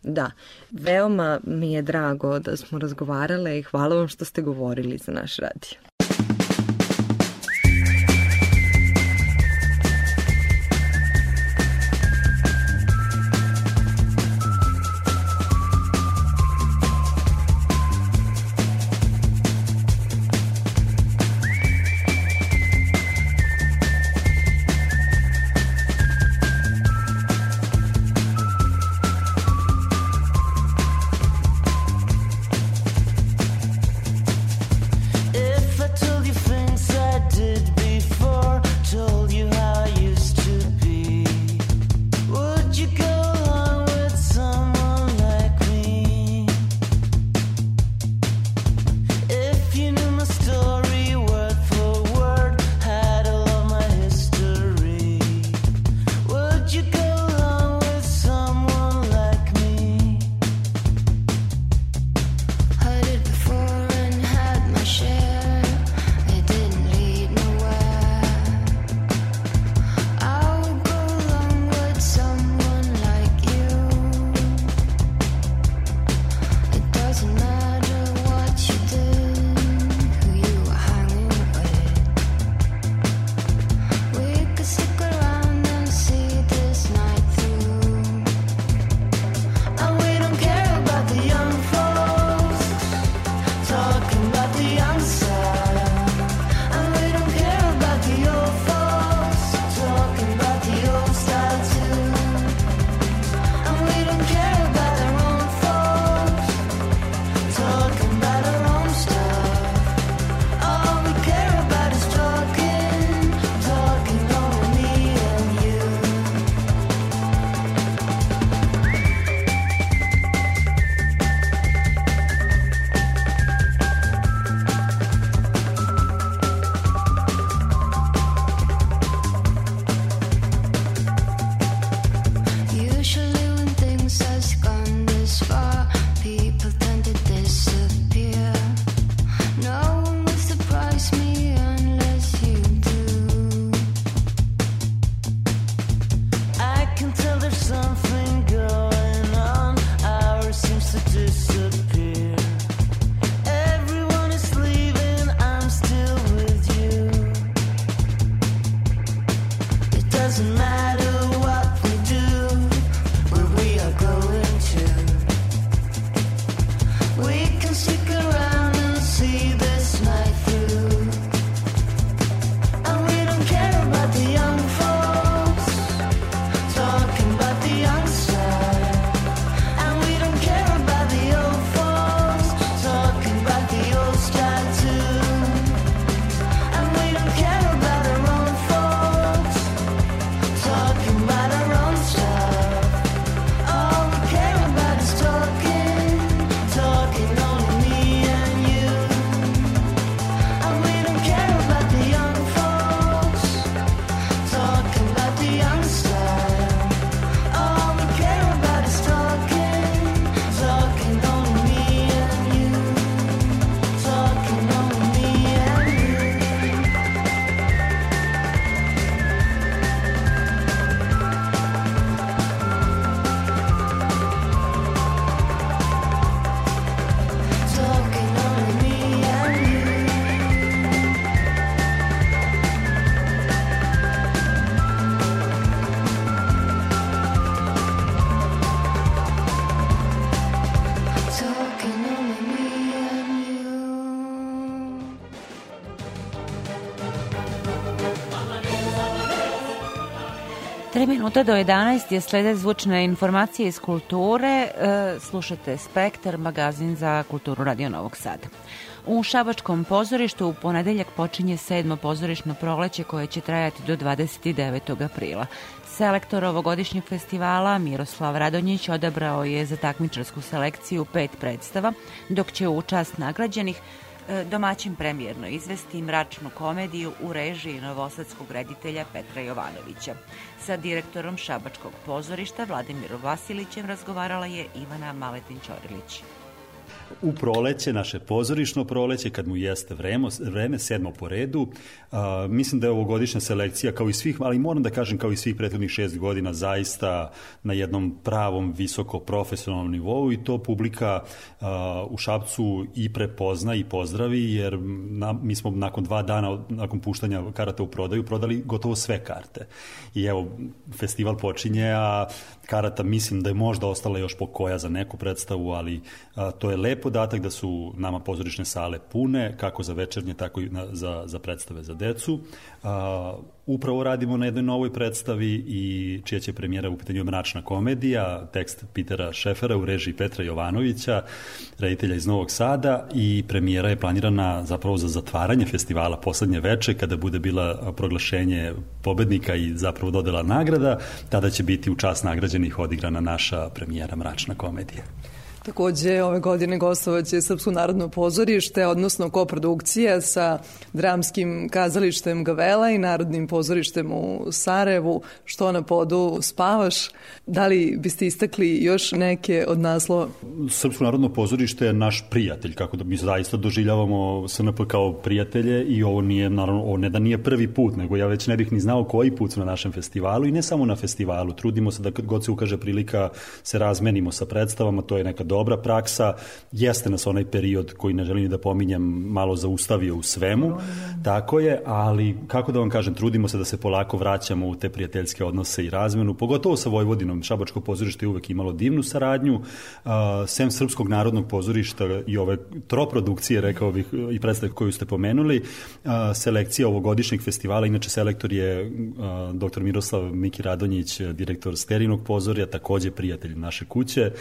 Da, veoma mi je drago da smo razgovarale i hvala vam što ste govorili za naš radio. minuta do 11 je slede zvučne informacije iz kulture. E, slušate Spektar, magazin za kulturu Radio Novog Sada. U Šabačkom pozorištu u ponedeljak počinje sedmo pozorišno proleće koje će trajati do 29. aprila. Selektor ovogodišnjeg festivala Miroslav Radonjić odabrao je za takmičarsku selekciju pet predstava, dok će u čast nagrađenih E, domaćin premjerno izvesti mračnu komediju u režiji novosadskog reditelja Petra Jovanovića. Sa direktorom Šabačkog pozorišta Vladimirom Vasilićem razgovarala je Ivana Maletin-Ćorilić proleće, naše pozorišno proleće, kad mu jeste vreme, vreme sedmo po redu. A, mislim da je ovogodišnja selekcija, kao i svih, ali moram da kažem kao i svih prethodnih šest godina, zaista na jednom pravom, visoko profesionalnom nivou i to publika a, u Šapcu i prepozna i pozdravi, jer na, mi smo nakon dva dana, nakon puštanja karata u prodaju, prodali gotovo sve karte. I evo, festival počinje, a karata mislim da je možda ostala još po koja za neku predstavu, ali a, to je lep podatak da su nama pozorišne sale pune, kako za večernje, tako i na, za, za predstave za decu. A, upravo radimo na jednoj novoj predstavi i čija će premijera u pitanju mračna komedija, tekst Pitera Šefera u režiji Petra Jovanovića, reditelja iz Novog Sada i premijera je planirana zapravo za zatvaranje festivala poslednje veče kada bude bila proglašenje pobednika i zapravo dodela nagrada, tada će biti u čast nagrađenih odigrana naša premijera mračna komedija. Takođe, ove godine gostovaće Srpsko narodno pozorište, odnosno koprodukcija sa dramskim kazalištem Gavela i Narodnim pozorištem u Sarajevu, što na podu spavaš. Da li biste istakli još neke od naslova? Srpsko narodno pozorište je naš prijatelj, kako da mi zaista doživljavamo SNP kao prijatelje i ovo nije, naravno, ovo ne da nije prvi put, nego ja već ne bih ni znao koji put na našem festivalu i ne samo na festivalu. Trudimo se da kad god se ukaže prilika se razmenimo sa predstavama, to je neka dobra praksa. Jeste nas onaj period koji ne želim da pominjem malo zaustavio u svemu, tako je, ali kako da vam kažem, trudimo se da se polako vraćamo u te prijateljske odnose i razmenu, pogotovo sa Vojvodinom. Šabačko pozorište je uvek imalo divnu saradnju, sem Srpskog narodnog pozorišta i ove troprodukcije, rekao bih, i predstave koju ste pomenuli, selekcija ovogodišnjeg festivala, inače selektor je dr. Miroslav Miki Radonjić, direktor Sterinog pozorja, takođe prijatelj naše kuće.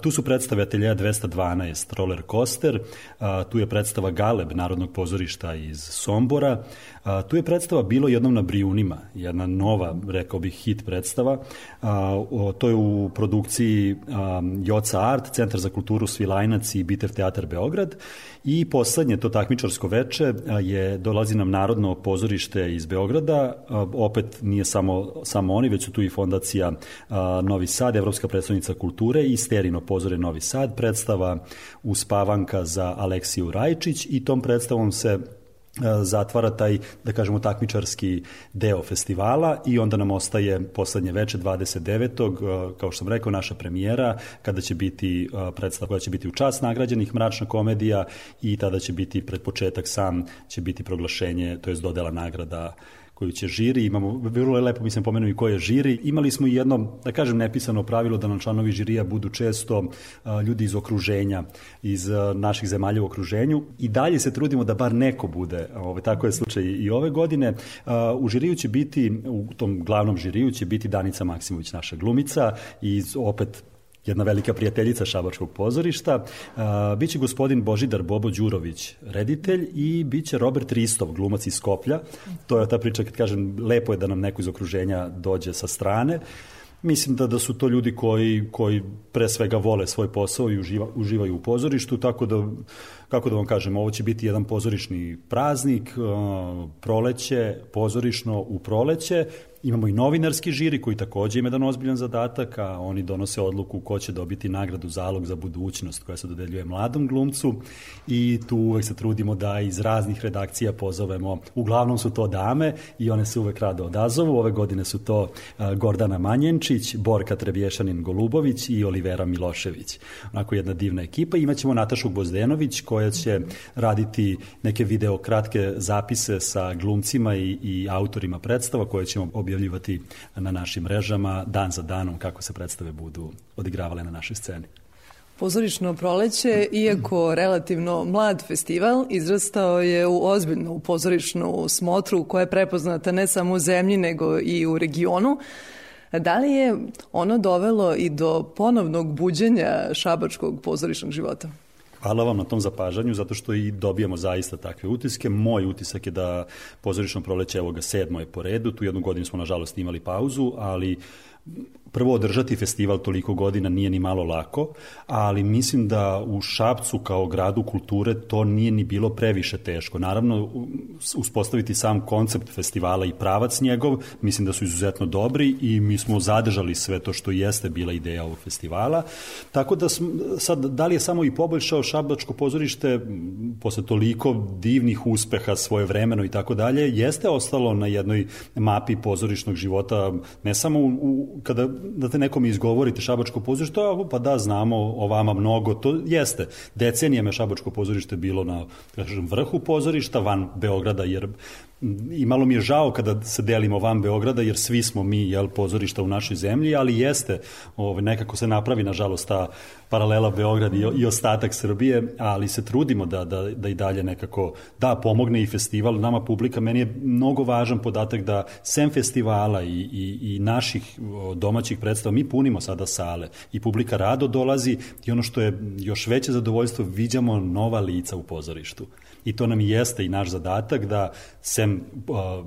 Tu su predstave Ateljeja 212, Roller Coaster, a, tu je predstava Galeb Narodnog pozorišta iz Sombora, a, tu je predstava Bilo jednom na Brijunima, jedna nova, rekao bih, hit predstava. A, o, to je u produkciji a, Joca Art, Centar za kulturu Svilajnac i Bitev teatar Beograd. I poslednje, to takmičarsko veče, je, dolazi nam Narodno pozorište iz Beograda, opet nije samo, samo oni, već su tu i fondacija Novi Sad, Evropska predstavnica kulture i Sterino pozore Novi Sad, predstava Uspavanka za Aleksiju Rajčić i tom predstavom se zatvara taj, da kažemo, takmičarski deo festivala i onda nam ostaje poslednje veče 29. e, kao što sam rekao, naša premijera, kada će biti e, predstava koja će biti u čast nagrađenih mračna komedija i tada će biti pred početak sam će biti proglašenje, to je dodela nagrada koju će žiri, imamo, vrlo lepo, mislim, pomenuo i ko je žiri. Imali smo i jedno, da kažem, nepisano pravilo da nam članovi žirija budu često a, ljudi iz okruženja, iz a, naših zemalja u okruženju. I dalje se trudimo da bar neko bude, ovaj, tako je slučaj i ove godine. A, u žiriju će biti, u tom glavnom žiriju će biti Danica Maksimović, naša glumica, i opet jedna velika prijateljica Šabačkog pozorišta. Biće gospodin Božidar Bobo Đurović, reditelj i biće Robert Ristov, glumac iz Skoplja. To je ta priča kad kažem, lepo je da nam neko iz okruženja dođe sa strane. Mislim da da su to ljudi koji, koji pre svega vole svoj posao i uživa, uživaju u pozorištu, tako da, kako da vam kažem, ovo će biti jedan pozorišni praznik, proleće, pozorišno u proleće, Imamo i novinarski žiri koji takođe ima jedan ozbiljan zadatak, a oni donose odluku ko će dobiti nagradu zalog za budućnost koja se dodeljuje mladom glumcu i tu uvek se trudimo da iz raznih redakcija pozovemo, uglavnom su to dame i one se uvek rado odazovu. Ove godine su to Gordana Manjenčić, Borka Trebješanin Golubović i Olivera Milošević. Onako jedna divna ekipa. Imaćemo Natašu Gvozdenović koja će raditi neke video kratke zapise sa glumcima i, i autorima predstava koje ćemo objavljivati na našim mrežama dan za danom kako se predstave budu odigravale na našoj sceni. Pozorišno proleće, iako relativno mlad festival, izrastao je u ozbiljnu pozorišnu smotru koja je prepoznata ne samo u zemlji nego i u regionu. Da li je ono dovelo i do ponovnog buđenja šabačkog pozorišnog života? Hvala vam na tom zapažanju, zato što i dobijamo zaista takve utiske. Moj utisak je da pozorišno proleće, evo ga, sedmo je po redu, tu jednu godinu smo nažalost imali pauzu, ali prvo održati festival toliko godina nije ni malo lako, ali mislim da u Šapcu kao gradu kulture to nije ni bilo previše teško. Naravno, uspostaviti sam koncept festivala i pravac njegov, mislim da su izuzetno dobri i mi smo zadržali sve to što jeste bila ideja ovog festivala. Tako da sm, sad, da li je samo i poboljšao Šabačko pozorište posle toliko divnih uspeha svoje vremeno i tako dalje, jeste ostalo na jednoj mapi pozorišnog života, ne samo u, u, kada da te nekom izgovorite Šabačko pozorište, a, pa da, znamo o vama mnogo, to jeste. Decenijama je Šabačko pozorište bilo na kažem, vrhu pozorišta, van Beograda, jer i malo mi je žao kada se delimo van Beograda, jer svi smo mi jel, pozorišta u našoj zemlji, ali jeste, ovaj, nekako se napravi, nažalost, ta paralela Beograd i, i ostatak Srbije, ali se trudimo da, da, da i dalje nekako, da, pomogne i festival, nama publika, meni je mnogo važan podatak da sem festivala i, i, i naših domaćih predstava, mi punimo sada sale i publika rado dolazi i ono što je još veće zadovoljstvo, viđamo nova lica u pozorištu. I to nam i jeste i naš zadatak da sem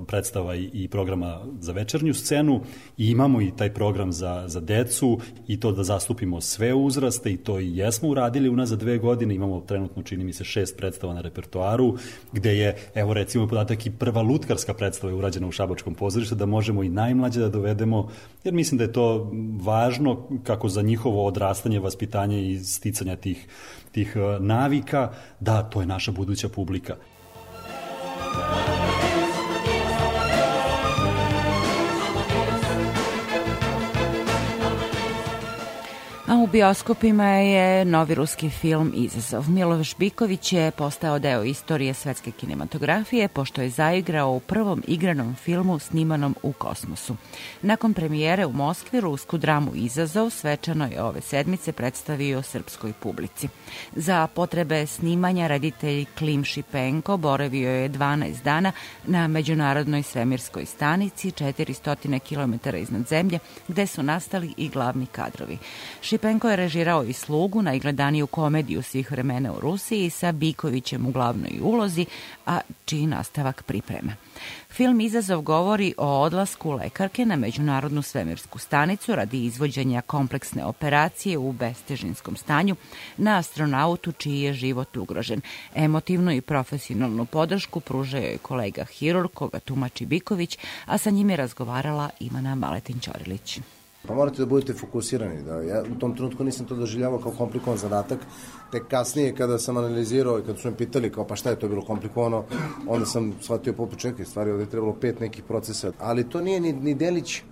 predstava i programa za večernju scenu i imamo i taj program za, za decu i to da zastupimo sve uzraste i to i jesmo uradili unazad dve godine. Imamo trenutno, čini mi se, šest predstava na repertoaru gde je, evo recimo podatak i prva lutkarska predstava je urađena u Šabačkom pozorištu da možemo i najmlađe da dovedemo jer mislim da je to važno kako za njihovo odrastanje, vaspitanje i sticanja tih tih uh, navika, da, to je naša buduća publika. A u bioskopima je novi ruski film Izazov. Miloš Biković je postao deo istorije svetske kinematografije pošto je zaigrao u prvom igranom filmu snimanom u kosmosu. Nakon premijere u Moskvi rusku dramu Izazov svečano je ove sedmice predstavio srpskoj publici. Za potrebe snimanja reditelj Klim Šipenko boravio je 12 dana na Međunarodnoj svemirskoj stanici 400 km iznad zemlje gde su nastali i glavni kadrovi. Šipenko je režirao i slugu, najgledaniju komediju svih vremena u Rusiji sa Bikovićem u glavnoj ulozi, a čiji nastavak priprema. Film Izazov govori o odlasku lekarke na Međunarodnu svemirsku stanicu radi izvođenja kompleksne operacije u bestežinskom stanju na astronautu čiji je život ugrožen. Emotivnu i profesionalnu podršku pružao je kolega Hirur, koga tumači Biković, a sa njim je razgovarala Ivana Maletin-Ćorilić. Pa morate da budete fokusirani. Da. Ja u tom trenutku nisam to doživljavao kao komplikovan zadatak. Tek kasnije kada sam analizirao i kada su me pitali kao pa šta je to bilo komplikovano, onda sam shvatio poput čekaj, stvari ovde je trebalo pet nekih procesa. Ali to nije ni, ni delić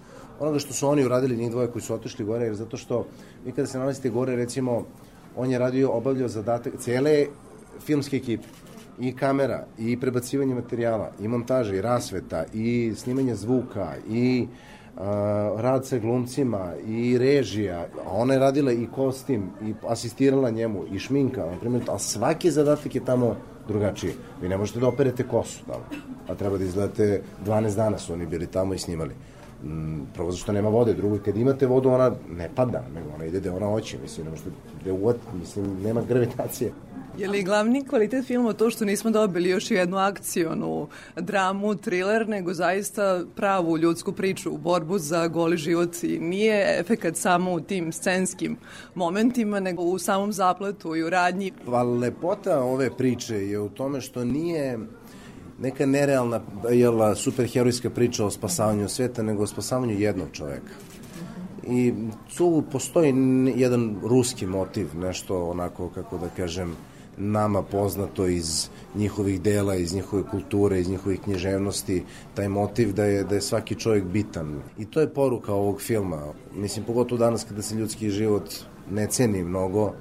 onoga što su oni uradili, njih dvoje koji su otišli gore, jer zato što vi kada se nalazite gore, recimo, on je radio, obavljao zadatak cele filmske ekipe i kamera, i prebacivanje materijala, i montaža, i rasveta, i snimanje zvuka, i uh, rad sa glumcima i režija, a ona je radila i kostim i asistirala njemu i šminka, na primjer, a svaki zadatak je tamo drugačiji. Vi ne možete da operete kosu tamo, a treba da izgledate 12 dana su oni bili tamo i snimali. Mm, prvo zato što nema vode, drugo kad imate vodu ona ne pada, nego ona ide gde ona hoće, mislim, ne možete gde uvat, mislim, nema gravitacije. Je li glavni kvalitet filma to što nismo dobili još jednu akcionu dramu, thriller, nego zaista pravu ljudsku priču, borbu za goli život i nije efekat samo u tim scenskim momentima, nego u samom zapletu i u radnji. Pa lepota ove priče je u tome što nije neka nerealna jel, superherojska priča o spasavanju sveta, nego o spasavanju jednog čoveka. I tu postoji jedan ruski motiv, nešto onako, kako da kažem, nama poznato iz njihovih dela, iz njihove kulture, iz njihovih književnosti, taj motiv da je, da je svaki čovjek bitan. I to je poruka ovog filma. Mislim, pogotovo danas kada se ljudski život ne ceni mnogo,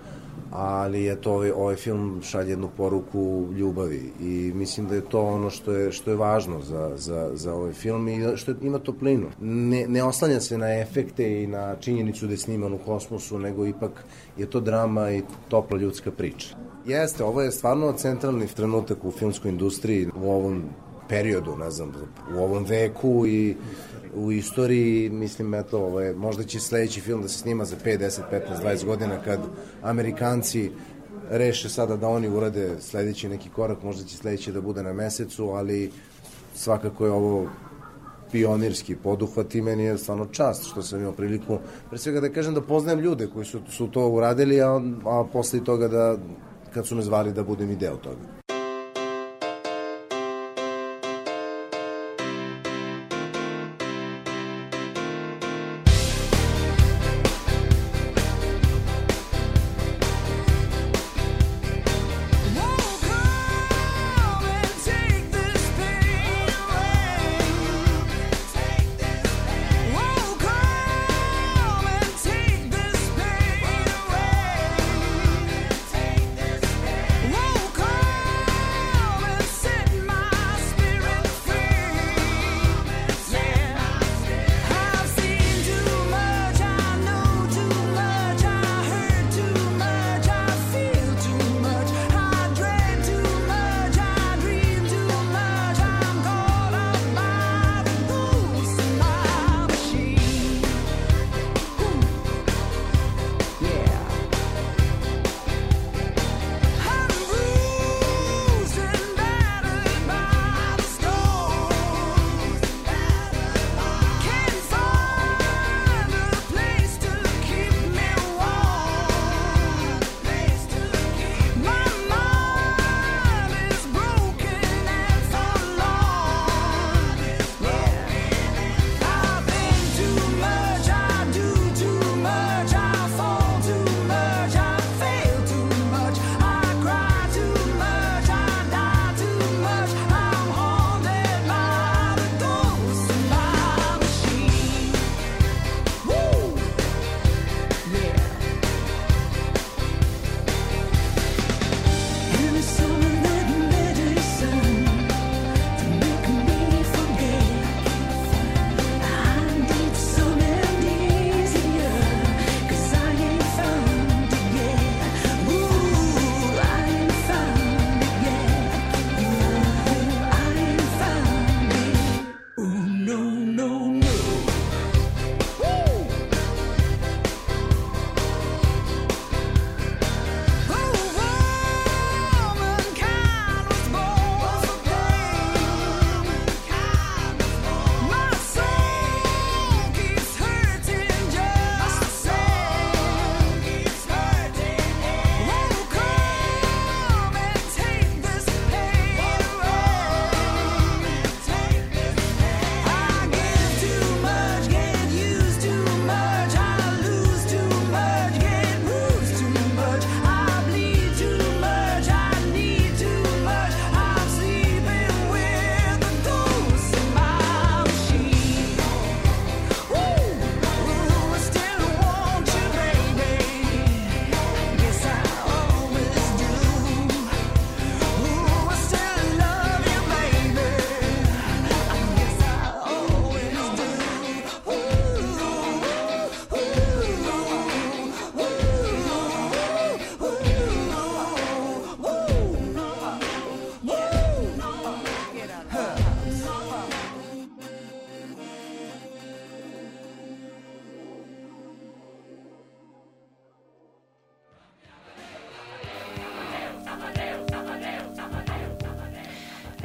ali je to ovaj, ovaj film šalje jednu poruku ljubavi i mislim da je to ono što je što je važno za, za, za ovaj film i što ima toplinu. Ne, ne oslanja se na efekte i na činjenicu da je sniman u kosmosu, nego ipak je to drama i topla ljudska priča. Jeste, ovo je stvarno centralni trenutak u filmskoj industriji u ovom periodu, ne znam, u ovom veku i u istoriji, mislim, eto, ovo je, možda će sledeći film da se snima za 5, 10, 15, 20 godina kad Amerikanci reše sada da oni urade sledeći neki korak, možda će sledeći da bude na mesecu, ali svakako je ovo pionirski poduhvat i meni je stvarno čast što sam imao priliku, pre svega da kažem da poznajem ljude koji su, su to uradili, a, a posle toga da, kad su me zvali da budem i deo toga.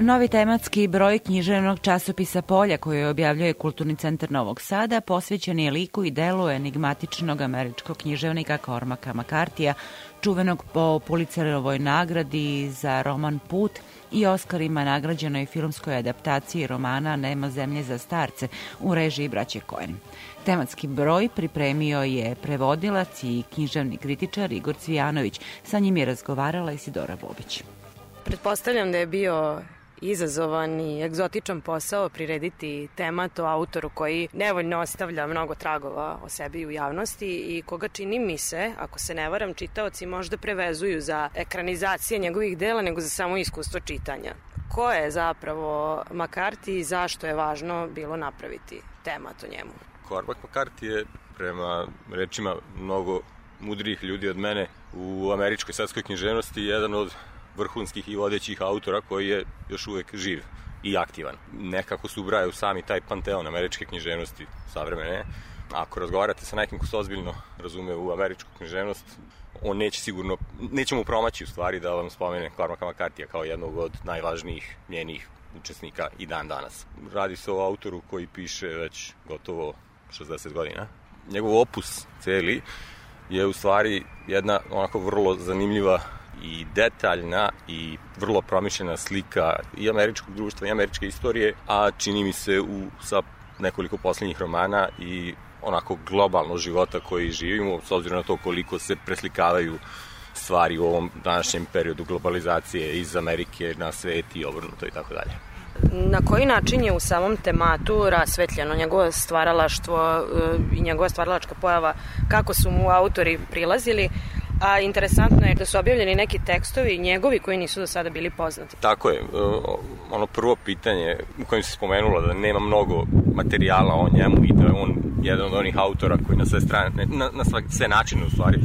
Novi tematski broj književnog časopisa Polja koji objavljuje Kulturni centar Novog Sada posvećen je liku i delu enigmatičnog američkog književnika Cormaca McCartija, čuvenog po Pulitzerovoj nagradi za roman Put i Oskarima nagrađenoj filmskoj adaptaciji romana Nema zemlje za starce u režiji braće Coen. Tematski broj pripremio je prevodilac i književni kritičar Igor Cvijanović. Sa njim je razgovarala Isidora Bobić. Pretpostavljam da je bio izazovan i egzotičan posao prirediti temat o autoru koji nevoljno ostavlja mnogo tragova o sebi u javnosti i koga čini mi se, ako se ne varam, čitaoci možda prevezuju za ekranizacije njegovih dela nego za samo iskustvo čitanja. Ko je zapravo McCarthy i zašto je važno bilo napraviti temat o njemu? Cormac McCarthy je prema rečima mnogo mudrijih ljudi od mene u američkoj svetskoj književnosti jedan od vrhunskih i vodećih autora koji je još uvek živ i aktivan. Nekako se ubraju sami taj panteon američke književnosti savremene. Ako razgovarate sa nekim ko se ozbiljno razume u američku književnost, on neće sigurno, neće mu promaći u stvari da vam spomene Cormaca McCarthyja kao jednog od najvažnijih njenih učesnika i dan danas. Radi se o autoru koji piše već gotovo 60 godina. Njegov opus celi je u stvari jedna onako vrlo zanimljiva i detaljna i vrlo promišljena slika i američkog društva i američke istorije, a čini mi se u, sa nekoliko poslednjih romana i onako globalno života koji živimo, s obzirom na to koliko se preslikavaju stvari u ovom današnjem periodu globalizacije iz Amerike na svet i obrnuto i tako dalje. Na koji način je u samom tematu rasvetljeno njegovo stvaralaštvo e, i njegova stvaralačka pojava, kako su mu autori prilazili, a interesantno je da su objavljeni neki tekstovi njegovi koji nisu do sada bili poznati. Tako je, e, ono prvo pitanje u kojem se spomenula da nema mnogo materijala o njemu i da je on jedan od onih autora koji na sve strane, na, na sve, sve načine u stvari,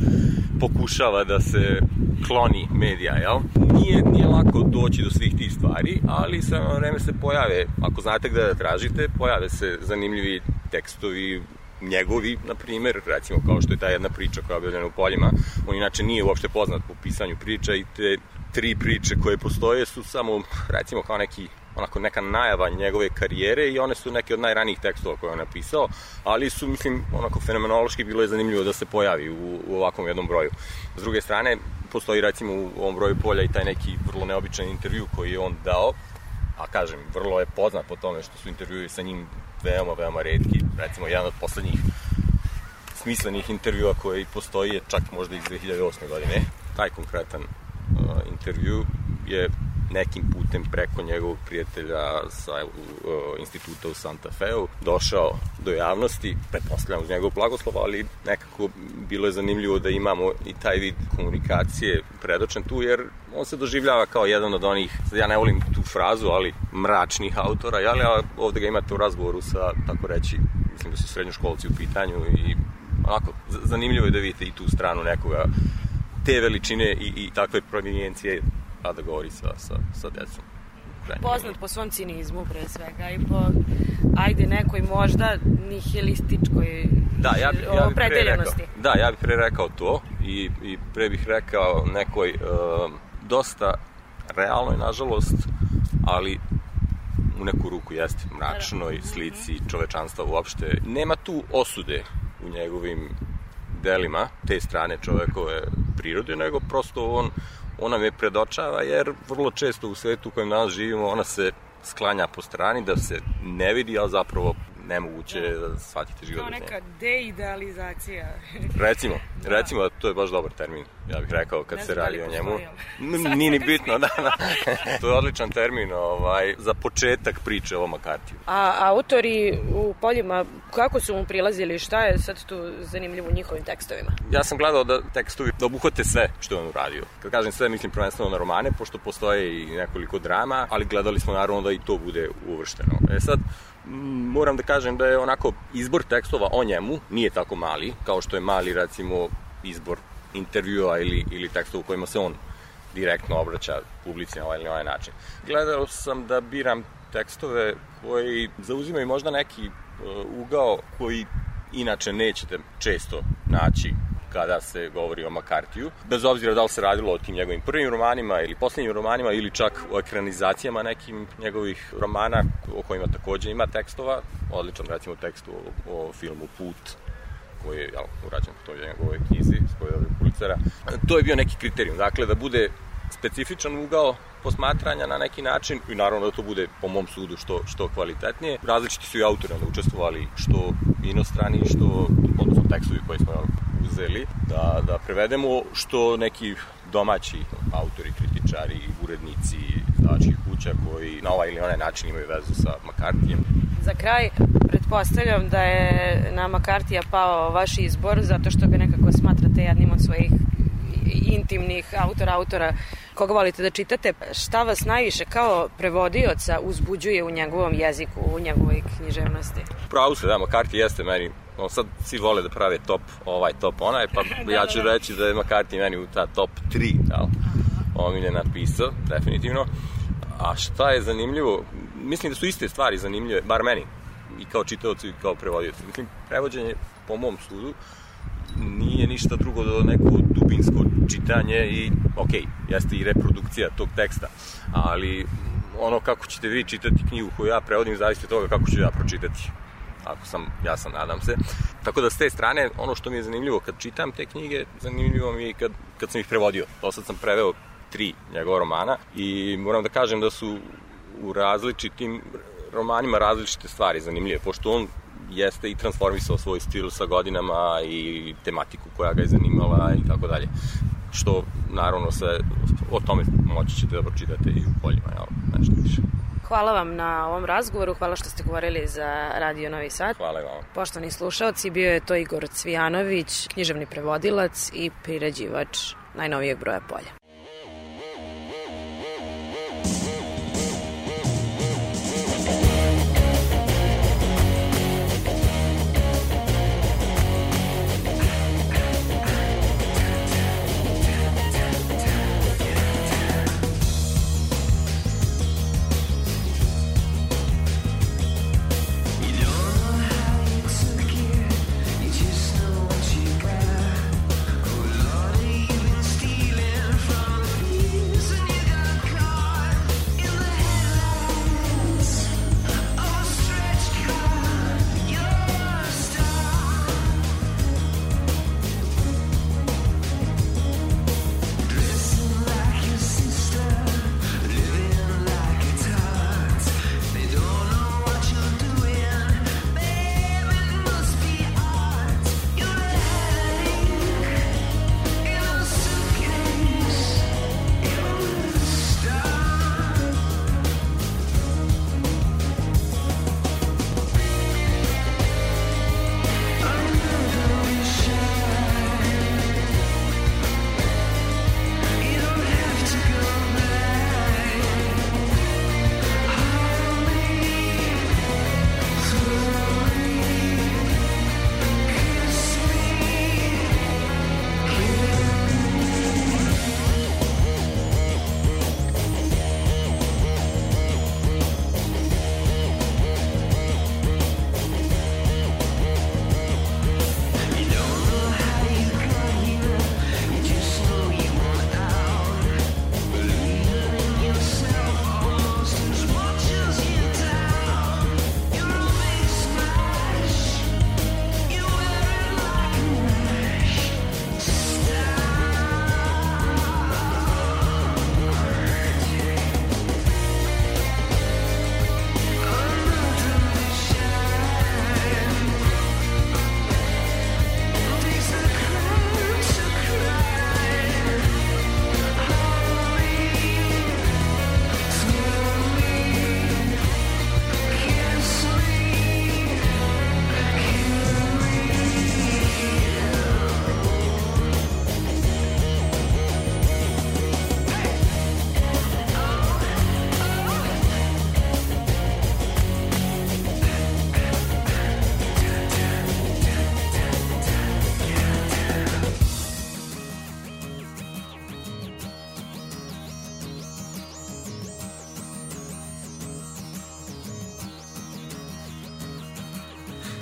pokušava da se kloni medija, jel? Nije, nije lako doći do svih tih stvari, ali ono vreme se pojave, ako znate gde da tražite, pojave se zanimljivi tekstovi, njegovi, na primer, recimo kao što je ta jedna priča koja je objavljena u poljima, on inače nije uopšte poznat po pisanju priča i te tri priče koje postoje su samo, recimo, kao neki onako neka najava njegove karijere i one su neke od najranijih tekstova koje je on napisao, ali su, mislim, onako fenomenološki bilo je zanimljivo da se pojavi u, u ovakvom jednom broju. S druge strane, postoji recimo u ovom broju polja i taj neki vrlo neobičan intervju koji je on dao, a kažem, vrlo je poznat po tome što su intervjui sa njim veoma, veoma redki. Recimo, jedan od poslednjih smislenih intervjua koji postoji je čak možda iz 2008. godine. Taj konkretan uh, intervju je nekim putem preko njegovog prijatelja sa uh, instituta u Santa Feu došao do javnosti, pretpostavljam uz njegov blagoslov, ali nekako bilo je zanimljivo da imamo i taj vid komunikacije predočen tu, jer on se doživljava kao jedan od onih, sad ja ne volim tu frazu, ali mračnih autora, jel, a ovde ga imate u razgovoru sa, tako reći, mislim da su srednjoškolci u pitanju i onako, zanimljivo je da vidite i tu stranu nekoga te veličine i, i takve provenijencije, a da govori sa, sa, sa decom. Poznat po svom cinizmu pre svega i po, ajde, nekoj možda nihilističkoj Da, ja, bi, ja bih pre rekao, da, ja bih pre rekao to i, i pre bih rekao nekoj uh, dosta realnoj, nažalost, ali u neku ruku jeste mračnoj slici čovečanstva uopšte. Nema tu osude u njegovim delima te strane čovekove prirode, nego prosto on, on nam je predočava, jer vrlo često u svetu u kojem danas živimo, ona se sklanja po strani, da se ne vidi, ali zapravo nemoguće je da shvatite život Kao neka deidealizacija. Recimo, recimo, to je baš dobar termin, ja bih rekao, kad Ne se da radi o njemu. Nije ni bitno, da, da. to je odličan termin ovaj, za početak priče o Makartiju. A autori u poljima, kako su mu prilazili, šta je sad tu zanimljivo u njihovim tekstovima? Ja sam gledao da tekstovi da obuhvate sve što je on uradio. Kad kažem sve, mislim prvenstveno na romane, pošto postoje i nekoliko drama, ali gledali smo naravno da i to bude uvršteno. E sad, moram da kažem da je onako izbor tekstova o njemu nije tako mali, kao što je mali recimo izbor intervjua ili, ili tekstova u kojima se on direktno obraća publici na ovaj ili onaj način. Gledao sam da biram tekstove koji zauzimaju možda neki uh, ugao koji inače nećete često naći kada se govori o Makartiju, bez obzira da li se radilo o tim njegovim prvim romanima ili poslednjim romanima ili čak o ekranizacijama nekim njegovih romana o kojima takođe ima tekstova, odličan recimo tekst o, o filmu Put koji je jel, urađen po toj njegovoj knjizi s kojoj je Pulicera. To je bio neki kriterijum, dakle da bude specifičan ugao posmatranja na neki način i naravno da to bude po mom sudu što, što kvalitetnije. Različiti su i autori onda učestvovali što inostrani, što odnosno tekstovi koje smo uzeli da, da prevedemo, što neki domaći autori, kritičari, urednici, izdavačkih kuća koji na ovaj ili onaj način imaju vezu sa Makartijem. Za kraj, pretpostavljam da je na Makartija pao vaš izbor zato što ga nekako smatrate jednim od svojih intimnih autora, autora koga volite da čitate. Šta vas najviše kao prevodioca uzbuđuje u njegovom jeziku, u njegovoj književnosti? Pravu se, da, Makarti jeste meni, no sad svi vole da prave top ovaj, top onaj, pa ja ću reći da je Makarti meni u ta top 3, jel? Omiljen napisao, definitivno. A šta je zanimljivo, mislim da su iste stvari zanimljive, bar meni, i kao čitavcu i kao prevodiocu. Mislim, prevođenje, po mom sudu, nije ništa drugo do neko dubinsko čitanje i, ok, jeste i reprodukcija tog teksta, ali ono kako ćete vi čitati knjigu koju ja prevodim zavisi od toga kako ću ja pročitati ako sam jasan, nadam se. Tako da s te strane, ono što mi je zanimljivo kad čitam te knjige, zanimljivo mi je i kad, kad sam ih prevodio. Do sad sam preveo tri njegova romana i moram da kažem da su u različitim romanima različite stvari zanimljive, pošto on jeste i transformisao svoj stil sa godinama i tematiku koja ga je zanimala i tako dalje. Što, naravno, sve o tome moći ćete da pročitate i u poljima, jel, nešto više. Hvala vam na ovom razgovoru, hvala što ste govorili za Radio Novi Sad. Hvala i vama. Poštovani slušalci, bio je to Igor Cvijanović, književni prevodilac i priređivač najnovijeg broja polja.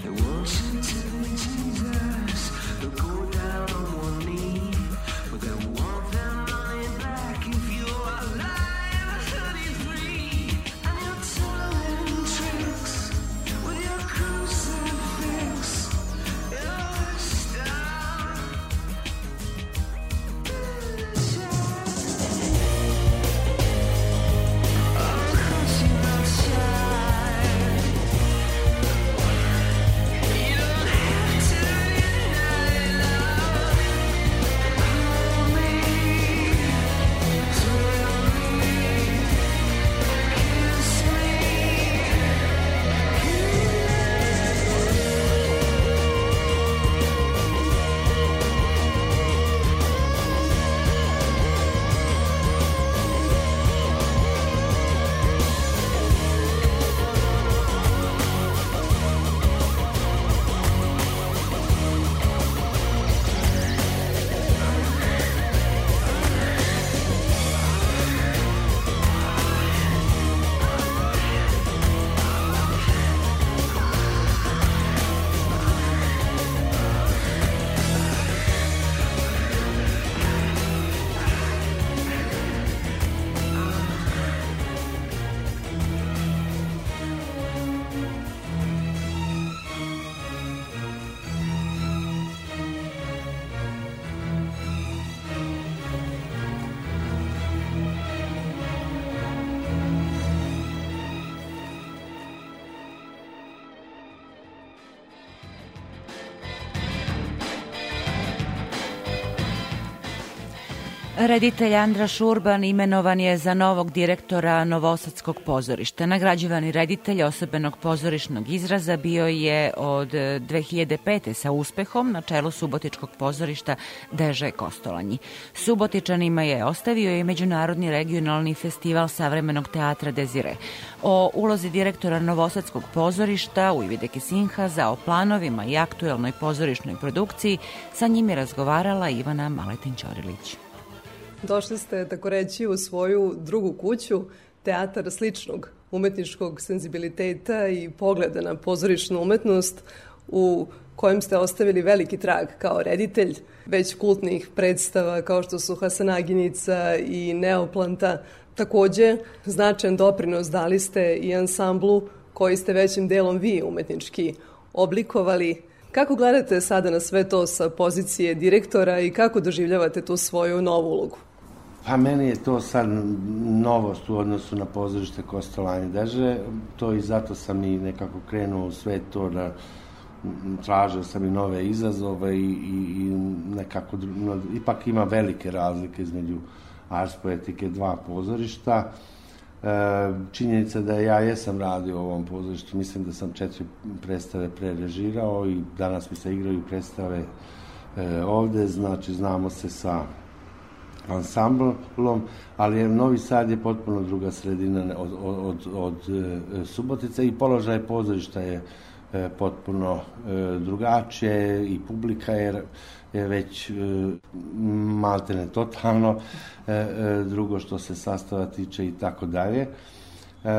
There was a time Reditelj Andra Šurban imenovan je za novog direktora Novosadskog pozorišta. Nagrađivani reditelj osobenog pozorišnog izraza bio je od 2005. sa uspehom na čelu Subotičkog pozorišta Deže Kostolanji. Subotičanima je ostavio i Međunarodni regionalni festival savremenog teatra Dezire. O ulozi direktora Novosadskog pozorišta u Ivideke Sinhaza, o planovima i aktuelnoj pozorišnoj produkciji, sa njim je razgovarala Ivana Maletin-Ćorilić. Došli ste, tako reći, u svoju drugu kuću, teatar sličnog umetničkog senzibiliteta i pogleda na pozorišnu umetnost u kojem ste ostavili veliki trag kao reditelj već kultnih predstava kao što su Hasanaginica i Neoplanta. Takođe, značajan doprinos dali ste i ansamblu koji ste većim delom vi umetnički oblikovali. Kako gledate sada na sve to sa pozicije direktora i kako doživljavate tu svoju novu ulogu? Pa meni je to sad novost u odnosu na pozorište Kostolanje Deže, to i zato sam i nekako krenuo u sve to da tražio sam i nove izazove i, i, i nekako, no, ipak ima velike razlike između Ars Poetike dva pozorišta. E, činjenica da ja jesam radio u ovom pozorištu, mislim da sam četiri predstave prerežirao i danas mi se igraju predstave e, ovde, znači znamo se sa ansamblom, ali je Novi Sad je potpuno druga sredina od, od, od, e, Subotice i položaj pozorišta je e, potpuno e, drugačije i publika je, je već maltene totalno drugo što se sastava tiče i tako dalje. E,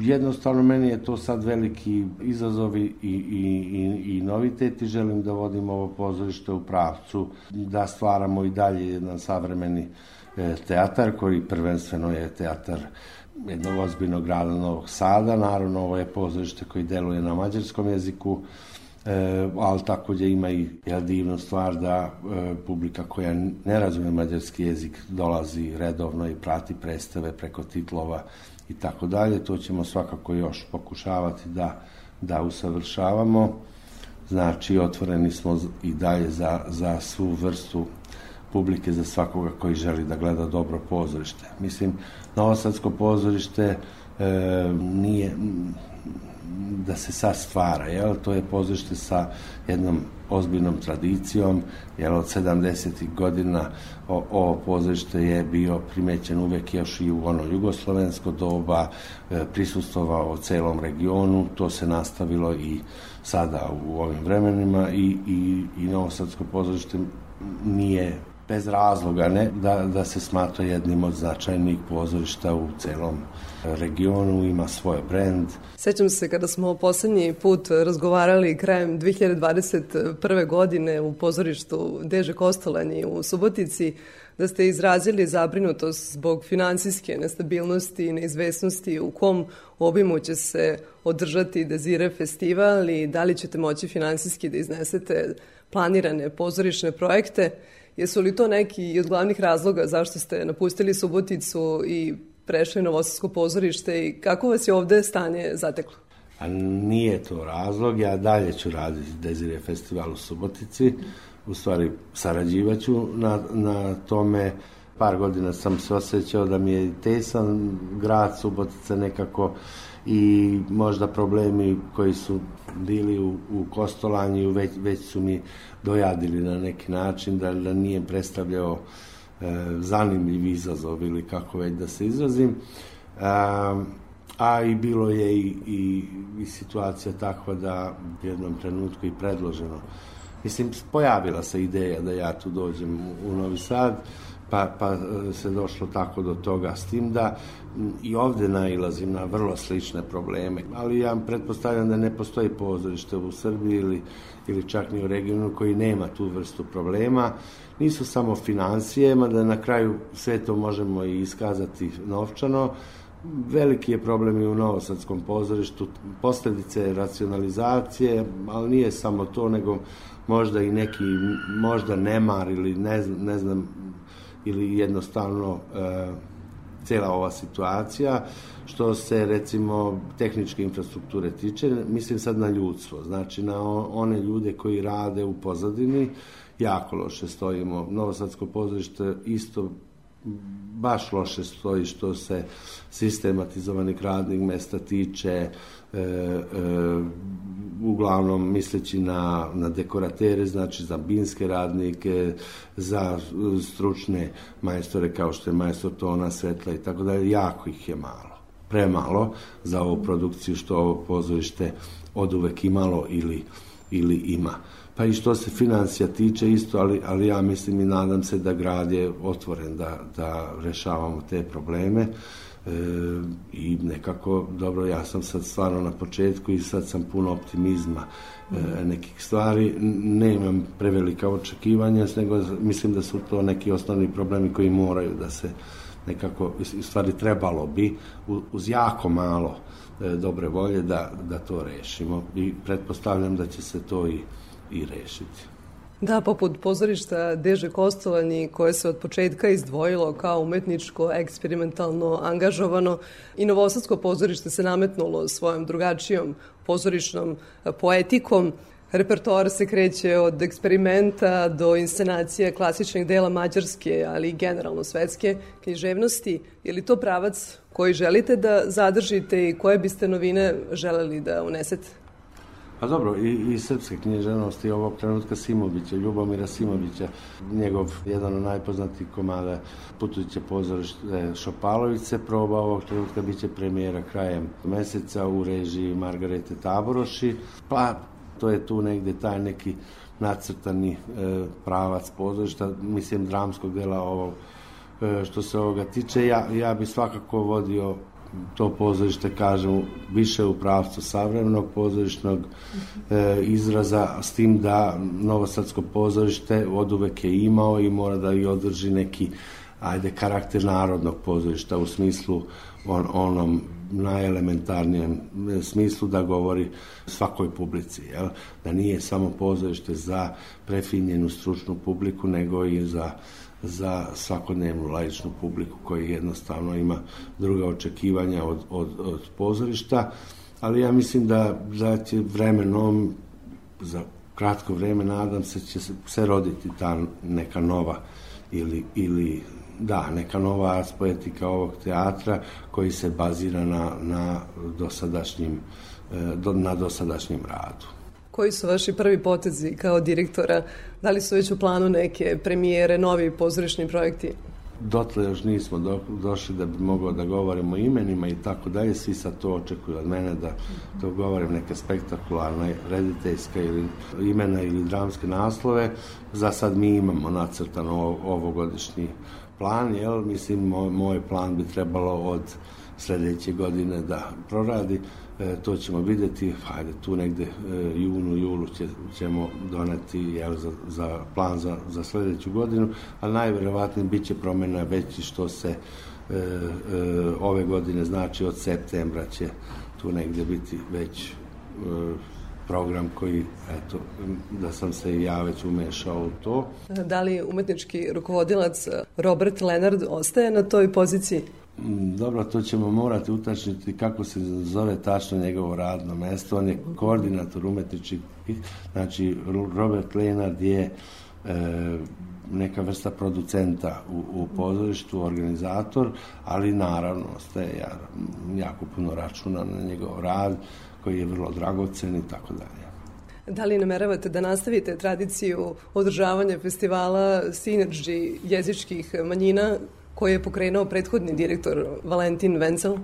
jednostavno meni je to sad veliki izazovi i, i, i, i novitet i želim da vodimo ovo pozorište u pravcu da stvaramo i dalje jedan savremeni e, teatar koji prvenstveno je teatar jednog ozbiljnog grada Novog Sada, naravno ovo je pozorište koji deluje na mađarskom jeziku, e, ali takođe ima i jel, divnu stvar da e, publika koja ne razume mađarski jezik dolazi redovno i prati predstave preko titlova i tako dalje. To ćemo svakako još pokušavati da, da usavršavamo. Znači, otvoreni smo i dalje za, za svu vrstu publike, za svakoga koji želi da gleda dobro pozorište. Mislim, Novosadsko pozorište e, nije da se sad stvara, jel? To je pozorište sa jednom ozbiljnom tradicijom, jel od 70. godina o, ovo pozorište je bio primećen uvek još i u ono jugoslovensko doba, e, prisustovao u celom regionu, to se nastavilo i sada u ovim vremenima i, i, i Novosadsko pozorište nije bez razloga ne, da, da se smatra jednim od značajnih pozorišta u celom regionu, ima svoj brend. Sećam se kada smo poslednji put razgovarali krajem 2021. godine u pozorištu Deže Kostolanji u Subotici, da ste izrazili zabrinutost zbog finansijske nestabilnosti i neizvesnosti u kom obimu će se održati Dezire festival i da li ćete moći finansijski da iznesete planirane pozorišne projekte. Jesu li to neki od glavnih razloga zašto ste napustili Suboticu i prešli na Novosadsko pozorište i kako vas je ovde stanje zateklo? A nije to razlog, ja dalje ću raditi Dezire festival u Subotici, u stvari sarađivaću na, na tome. Par godina sam se osjećao da mi je tesan grad Subotica nekako i možda problemi koji su bili u, u Kostolanju već, već su mi dojadili na neki način da, da nije predstavljao e, zanimljiv izazov ili kako već da se izrazim. E, a i bilo je i, i, i situacija takva da u jednom trenutku i predloženo Mislim, pojavila se ideja da ja tu dođem u, Novi Sad, pa, pa e, se došlo tako do toga s tim da i ovde nailazim na vrlo slične probleme, ali ja pretpostavljam da ne postoji pozorište u Srbiji ili, ili čak ni u regionu koji nema tu vrstu problema. Nisu samo financije, da na kraju sve to možemo i iskazati novčano, Veliki je problem i u Novosadskom pozorištu, posledice racionalizacije, ali nije samo to, nego možda i neki, možda nemar ili ne, znam- ne znam, ili jednostavno e, cela ova situacija, što se recimo tehničke infrastrukture tiče, mislim sad na ljudstvo, znači na one ljude koji rade u pozadini, jako loše stojimo. Novosadsko pozorište isto baš loše stoji što se sistematizovanih radnih mesta tiče, e, e, uglavnom misleći na, na dekoratere, znači za binske radnike, za stručne majstore kao što je majstor tona, svetla i tako dalje, jako ih je malo. Premalo za ovu produkciju što ovo pozorište od uvek imalo ili, ili ima. Pa i što se financija tiče isto, ali, ali ja mislim i nadam se da grad je otvoren da, da rešavamo te probleme e, i nekako, dobro, ja sam sad stvarno na početku i sad sam puno optimizma e, nekih stvari, nemam prevelika očekivanja, nego mislim da su to neki osnovni problemi koji moraju da se nekako, u stvari trebalo bi, uz jako malo e, dobre volje da, da to rešimo i pretpostavljam da će se to i, i rešiti. Da, poput pozorišta Deže Kostolani, koje se od početka izdvojilo kao umetničko, eksperimentalno angažovano i Novosadsko pozorište se nametnulo svojom drugačijom pozorišnom e, poetikom. Repertoar se kreće od eksperimenta do inscenacije klasičnih dela mađarske, ali i generalno svetske književnosti. Je li to pravac koji želite da zadržite i koje biste novine želeli da unesete? Pa dobro, i, i srpske književnosti ovog trenutka Simovića, Ljubomira Simovića, njegov jedan od najpoznatijih komada Putujuće pozorište Šopalović se proba ovog trenutka, bit će premijera krajem meseca u režiji Margarete Taboroši, pa to je tu negde taj neki nacrtani e, pravac pozorišta, mislim dramskog dela ovog e, što se ovoga tiče, ja, ja bi svakako vodio to pozorište, kažem, više u pravcu savremenog pozorišnog e, izraza, s tim da Novosadsko pozorište od uvek je imao i mora da i održi neki ajde, karakter narodnog pozorišta u smislu on, onom najelementarnijem e, smislu da govori svakoj publici, jel? da nije samo pozorište za prefinjenu stručnu publiku, nego i za za svakodnevnu laičnu publiku koji jednostavno ima druga očekivanja od, od, od pozorišta, ali ja mislim da, da će vremenom, za kratko vreme, nadam se, će se, se roditi ta neka nova ili, ili da, neka nova ars poetika ovog teatra koji se bazira na, na dosadašnjim, e, do, na dosadašnjem radu. Koji su vaši prvi potezi kao direktora? Da li su već u planu neke premijere, novi pozorišni projekti? dotle još nismo do, došli da bi mogao da govorimo o imenima i tako dalje, svi sad to očekuju od mene da to govorim neke spektakularne rediteljske ili imena ili dramske naslove. Za sad mi imamo nacrtan ovo, ovogodišnji plan, jel? Mislim, moj, moj plan bi trebalo od sledeće godine da proradi. E, to ćemo videti, hajde, tu negde e, junu, julu će, ćemo doneti jel, za, za plan za, za sledeću godinu, a najverovatnije bit će promena veći što se e, e, ove godine, znači od septembra će tu negde biti već e, program koji, eto, da sam se ja već umešao u to. Da li umetnički rukovodilac Robert Leonard ostaje na toj poziciji? Mm, Dobro, to ćemo morati utačniti kako se zove tačno njegovo radno mesto. On je koordinator umetničkih, znači Robert Lenard je e, neka vrsta producenta u, u pozorištu, organizator, ali naravno ostaje ja, jako puno računa na njegov rad koji je vrlo dragocen i tako dalje. Da li nameravate da nastavite tradiciju održavanja festivala Synergy jezičkih manjina koje je pokrenuo prethodni direktor Valentin Vencel?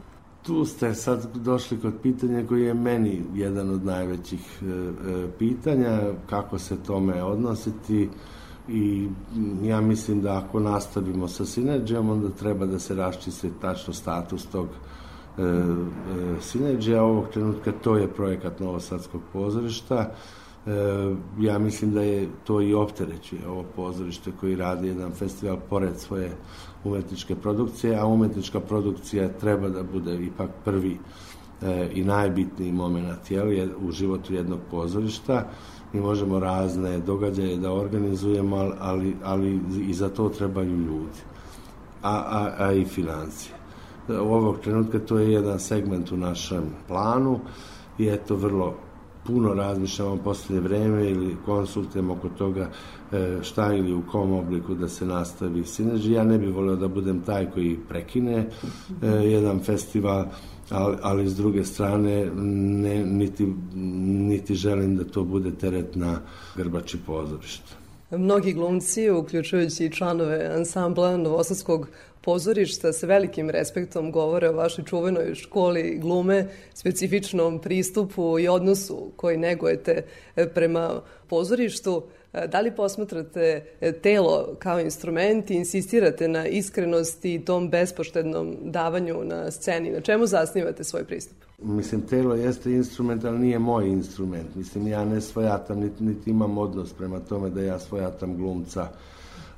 Tu ste sad došli kod pitanja koji je meni jedan od najvećih e, e, pitanja, kako se tome odnositi i ja mislim da ako nastavimo sa sinerđijom, onda treba da se raščisti tačno status tog e, e, sinerđija. Ovog trenutka to je projekat Novosadskog pozorišta. Ja mislim da je to i opterećuje ovo pozorište koji radi jedan festival pored svoje umetničke produkcije, a umetnička produkcija treba da bude ipak prvi e, i najbitniji moment jel, je u životu jednog pozorišta. Mi možemo razne događaje da organizujemo, ali, ali i za to trebaju ljudi, a, a, a i financije. U ovog trenutka to je jedan segment u našem planu i eto vrlo puno razmišljamo u posljednje vreme ili konsultujemo oko toga e, šta ili u kom obliku da se nastavi sinerđi. Ja ne bih volio da budem taj koji prekine e, jedan festival, ali, ali s druge strane ne, niti, niti želim da to bude teret na grbači pozorišta. Mnogi glumci, uključujući i članove ansambla Novosadskog pozorišta sa velikim respektom govore o vašoj čuvenoj školi glume, specifičnom pristupu i odnosu koji negujete e, prema pozorištu. E, Da li posmatrate e, telo kao instrument i insistirate na iskrenosti i tom bespoštednom davanju na sceni? Na čemu zasnivate svoj pristup? Mislim, telo jeste instrument, ali nije moj instrument. Mislim, ja ne svojatam, niti, niti imam odnos prema tome da ja svojatam glumca.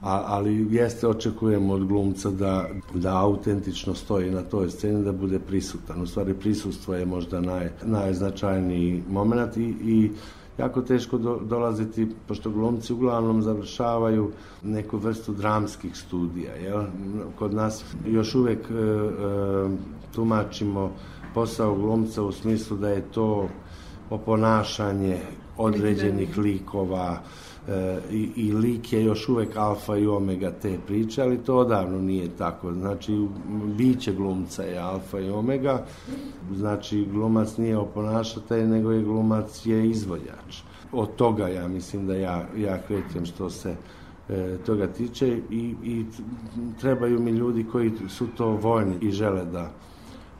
A, ali jeste očekujem od glumca da, da autentično stoji na toj sceni, da bude prisutan. U stvari, prisustvo je možda naj, najznačajniji moment i, i jako teško do, dolaziti, pošto glumci uglavnom završavaju neku vrstu dramskih studija. Jel? Kod nas još uvek e, e, tumačimo posao glumca u smislu da je to oponašanje određenih likova e, i, i lik je još uvek alfa i omega te priče, ali to odavno nije tako. Znači, biće glumca je alfa i omega, znači glumac nije oponašatelj, nego je glumac je izvođač. Od toga ja mislim da ja, ja krećem što se e, toga tiče i, i trebaju mi ljudi koji su to voljni i žele da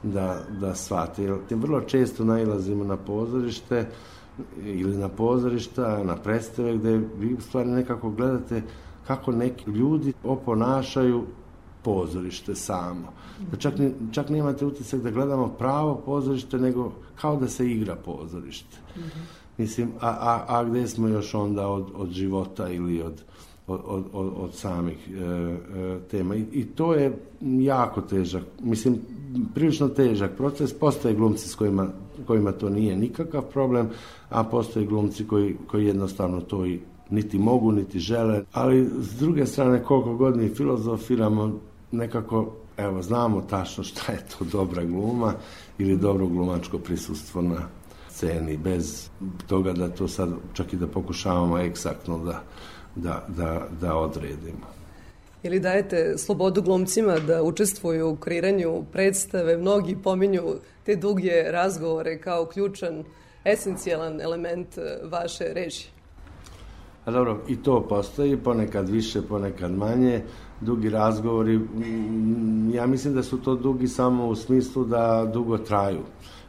da, da shvate. Jer vrlo često nailazimo na pozorište ili na pozorišta, na predstave gde vi u stvari nekako gledate kako neki ljudi oponašaju pozorište samo. Da čak, ni, čak nemate utisak da gledamo pravo pozorište, nego kao da se igra pozorište. Mislim, a, a, a gde smo još onda od, od života ili od, od, od, od samih e, e, tema. I, I to je jako težak, mislim, prilično težak proces. Postoje glumci s kojima, kojima to nije nikakav problem, a postoje glumci koji, koji jednostavno to i niti mogu, niti žele. Ali s druge strane, koliko god mi filozofiramo, nekako, evo, znamo tačno šta je to dobra gluma ili dobro glumačko prisustvo na sceni, bez toga da to sad čak i da pokušavamo eksaktno da, da, da, da odredimo. Ili dajete slobodu glumcima da učestvuju u kreiranju predstave? Mnogi pominju te duge razgovore kao ključan, esencijalan element e, vaše režije. A dobro, i to postoji, ponekad više, ponekad manje. Dugi razgovori, ja mislim da su to dugi samo u smislu da dugo traju.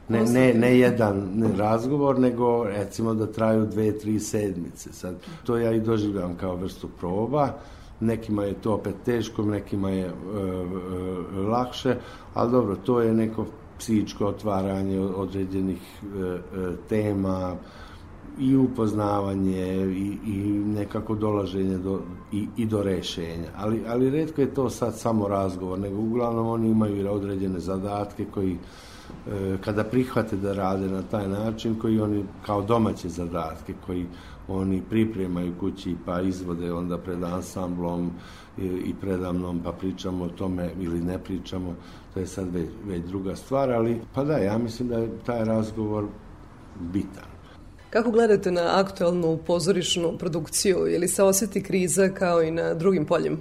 Ne, ne, ne jedan ne razgovor, nego recimo da traju dve, tri sedmice. Sad, to ja i doživljam kao vrstu proba. Nekima je to opet teško, nekima je e, e, lakše, ali dobro, to je neko psihičko otvaranje određenih e, e, tema, i upoznavanje i, i nekako dolaženje do, i, i do rešenja. Ali, ali redko je to sad samo razgovor, nego uglavnom oni imaju određene zadatke koji e, kada prihvate da rade na taj način, koji oni kao domaće zadatke, koji oni pripremaju kući pa izvode onda pred ansamblom i, predamnom pa pričamo o tome ili ne pričamo, to je sad već, već druga stvar, ali pa da, ja mislim da je taj razgovor bitan. Kako gledate na aktualnu pozorišnu produkciju? Je li se osjeti kriza kao i na drugim poljima?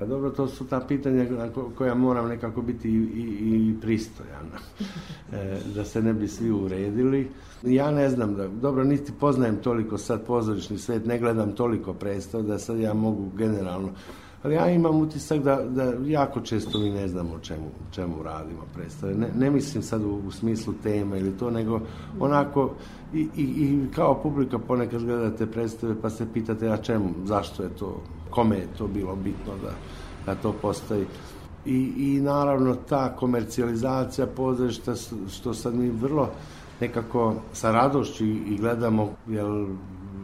Pa dobro, to su ta pitanja koja moram nekako biti i, i, i pristojan, e, da se ne bi svi uredili. Ja ne znam, da, dobro, niti poznajem toliko sad pozorišni svet, ne gledam toliko predstav da sad ja mogu generalno, ali ja imam utisak da, da jako često mi ne znamo o čemu, čemu radimo predstave. Ne, ne mislim sad u, u smislu tema ili to, nego onako i, i, i kao publika ponekad gledate predstave pa se pitate a čemu, zašto je to, kome je to bilo bitno da, da to postoji. I, I naravno ta komercijalizacija pozorišta što sad mi vrlo nekako sa radošću i gledamo, jer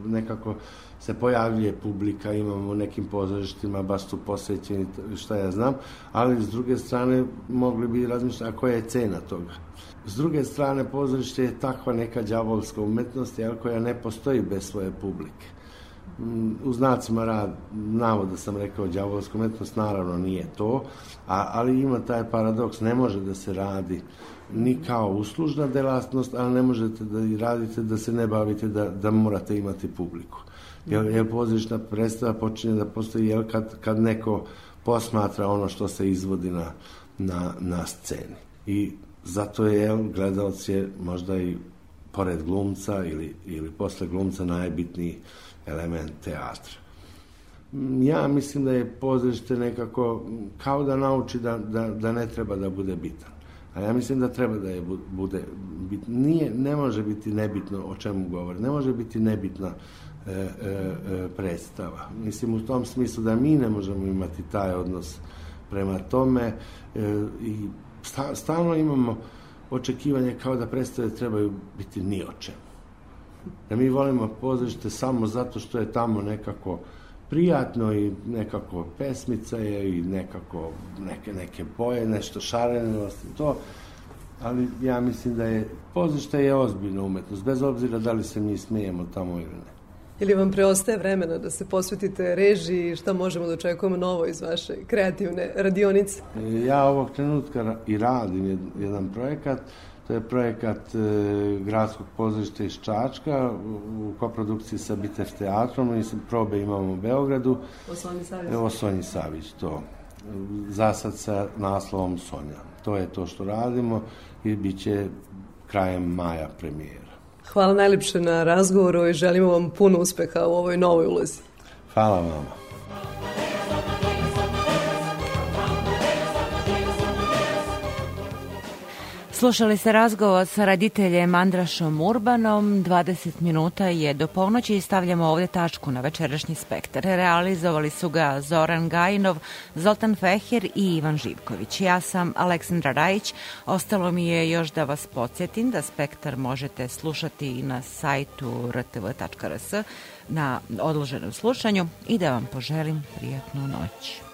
nekako se pojavljuje publika, imamo u nekim pozorištima, baš su posvećeni, šta ja znam, ali s druge strane mogli bi razmišljati, a koja je cena toga? S druge strane, pozorište je takva neka đavolska umetnost, jel, koja ne postoji bez svoje publike. U znacima rad, navoda sam rekao đavolska umetnost, naravno nije to, a, ali ima taj paradoks, ne može da se radi ni kao uslužna delatnost, ali ne možete da i radite da se ne bavite da, da morate imati publiku. Jer, jer pozorišna predstava počinje da postoji jel, kad, kad neko posmatra ono što se izvodi na, na, na sceni. I zato je jel, gledalac je možda i pored glumca ili, ili posle glumca najbitniji element teatra. Ja mislim da je pozorište nekako kao da nauči da, da, da ne treba da bude bitan. A ja mislim da treba da je bu- bude bit, nije, ne može biti nebitno o čemu govori, ne može biti nebitna e, e, e, predstava. Mislim u tom smislu da mi ne možemo imati taj odnos prema tome e, i sta, stalno imamo očekivanje kao da predstave trebaju biti ni o čemu. Da mi volimo pozorište samo zato što je tamo nekako prijatno i nekako pesmica je i nekako neke, neke boje, nešto šarenosti, to. Ali ja mislim da je pozorište je ozbiljna umetnost, bez obzira da li se mi smijemo tamo ili ne. Ili vam preostaje vremena da se posvetite režiji i šta možemo da očekujemo novo iz vaše kreativne radionice? Ja ovog trenutka i radim jed- jedan projekat, to je projekat e, gradskog pozorišta iz Čačka u, koprodukciji sa Bitev teatrom i probe imamo u Beogradu. Osvani Savić. Evo Sonji Savić, to. Za sad sa naslovom Sonja. To je to što radimo i bit će krajem maja premijera. Hvala najlepše na razgovoru i želimo vam puno uspeha u ovoj novoj ulozi. Hvala vama. Slušali ste razgovor sa raditeljem Andrašom Urbanom. 20 minuta je do ponoći i stavljamo ovde tačku na večerašnji spektar. Realizovali su ga Zoran Gajinov, Zoltan Feher i Ivan Živković. Ja sam Aleksandra Rajić. Ostalo mi je još da vas podsjetim da spektar možete slušati i na sajtu rtv.rs na odloženom slušanju i da vam poželim prijatnu noć.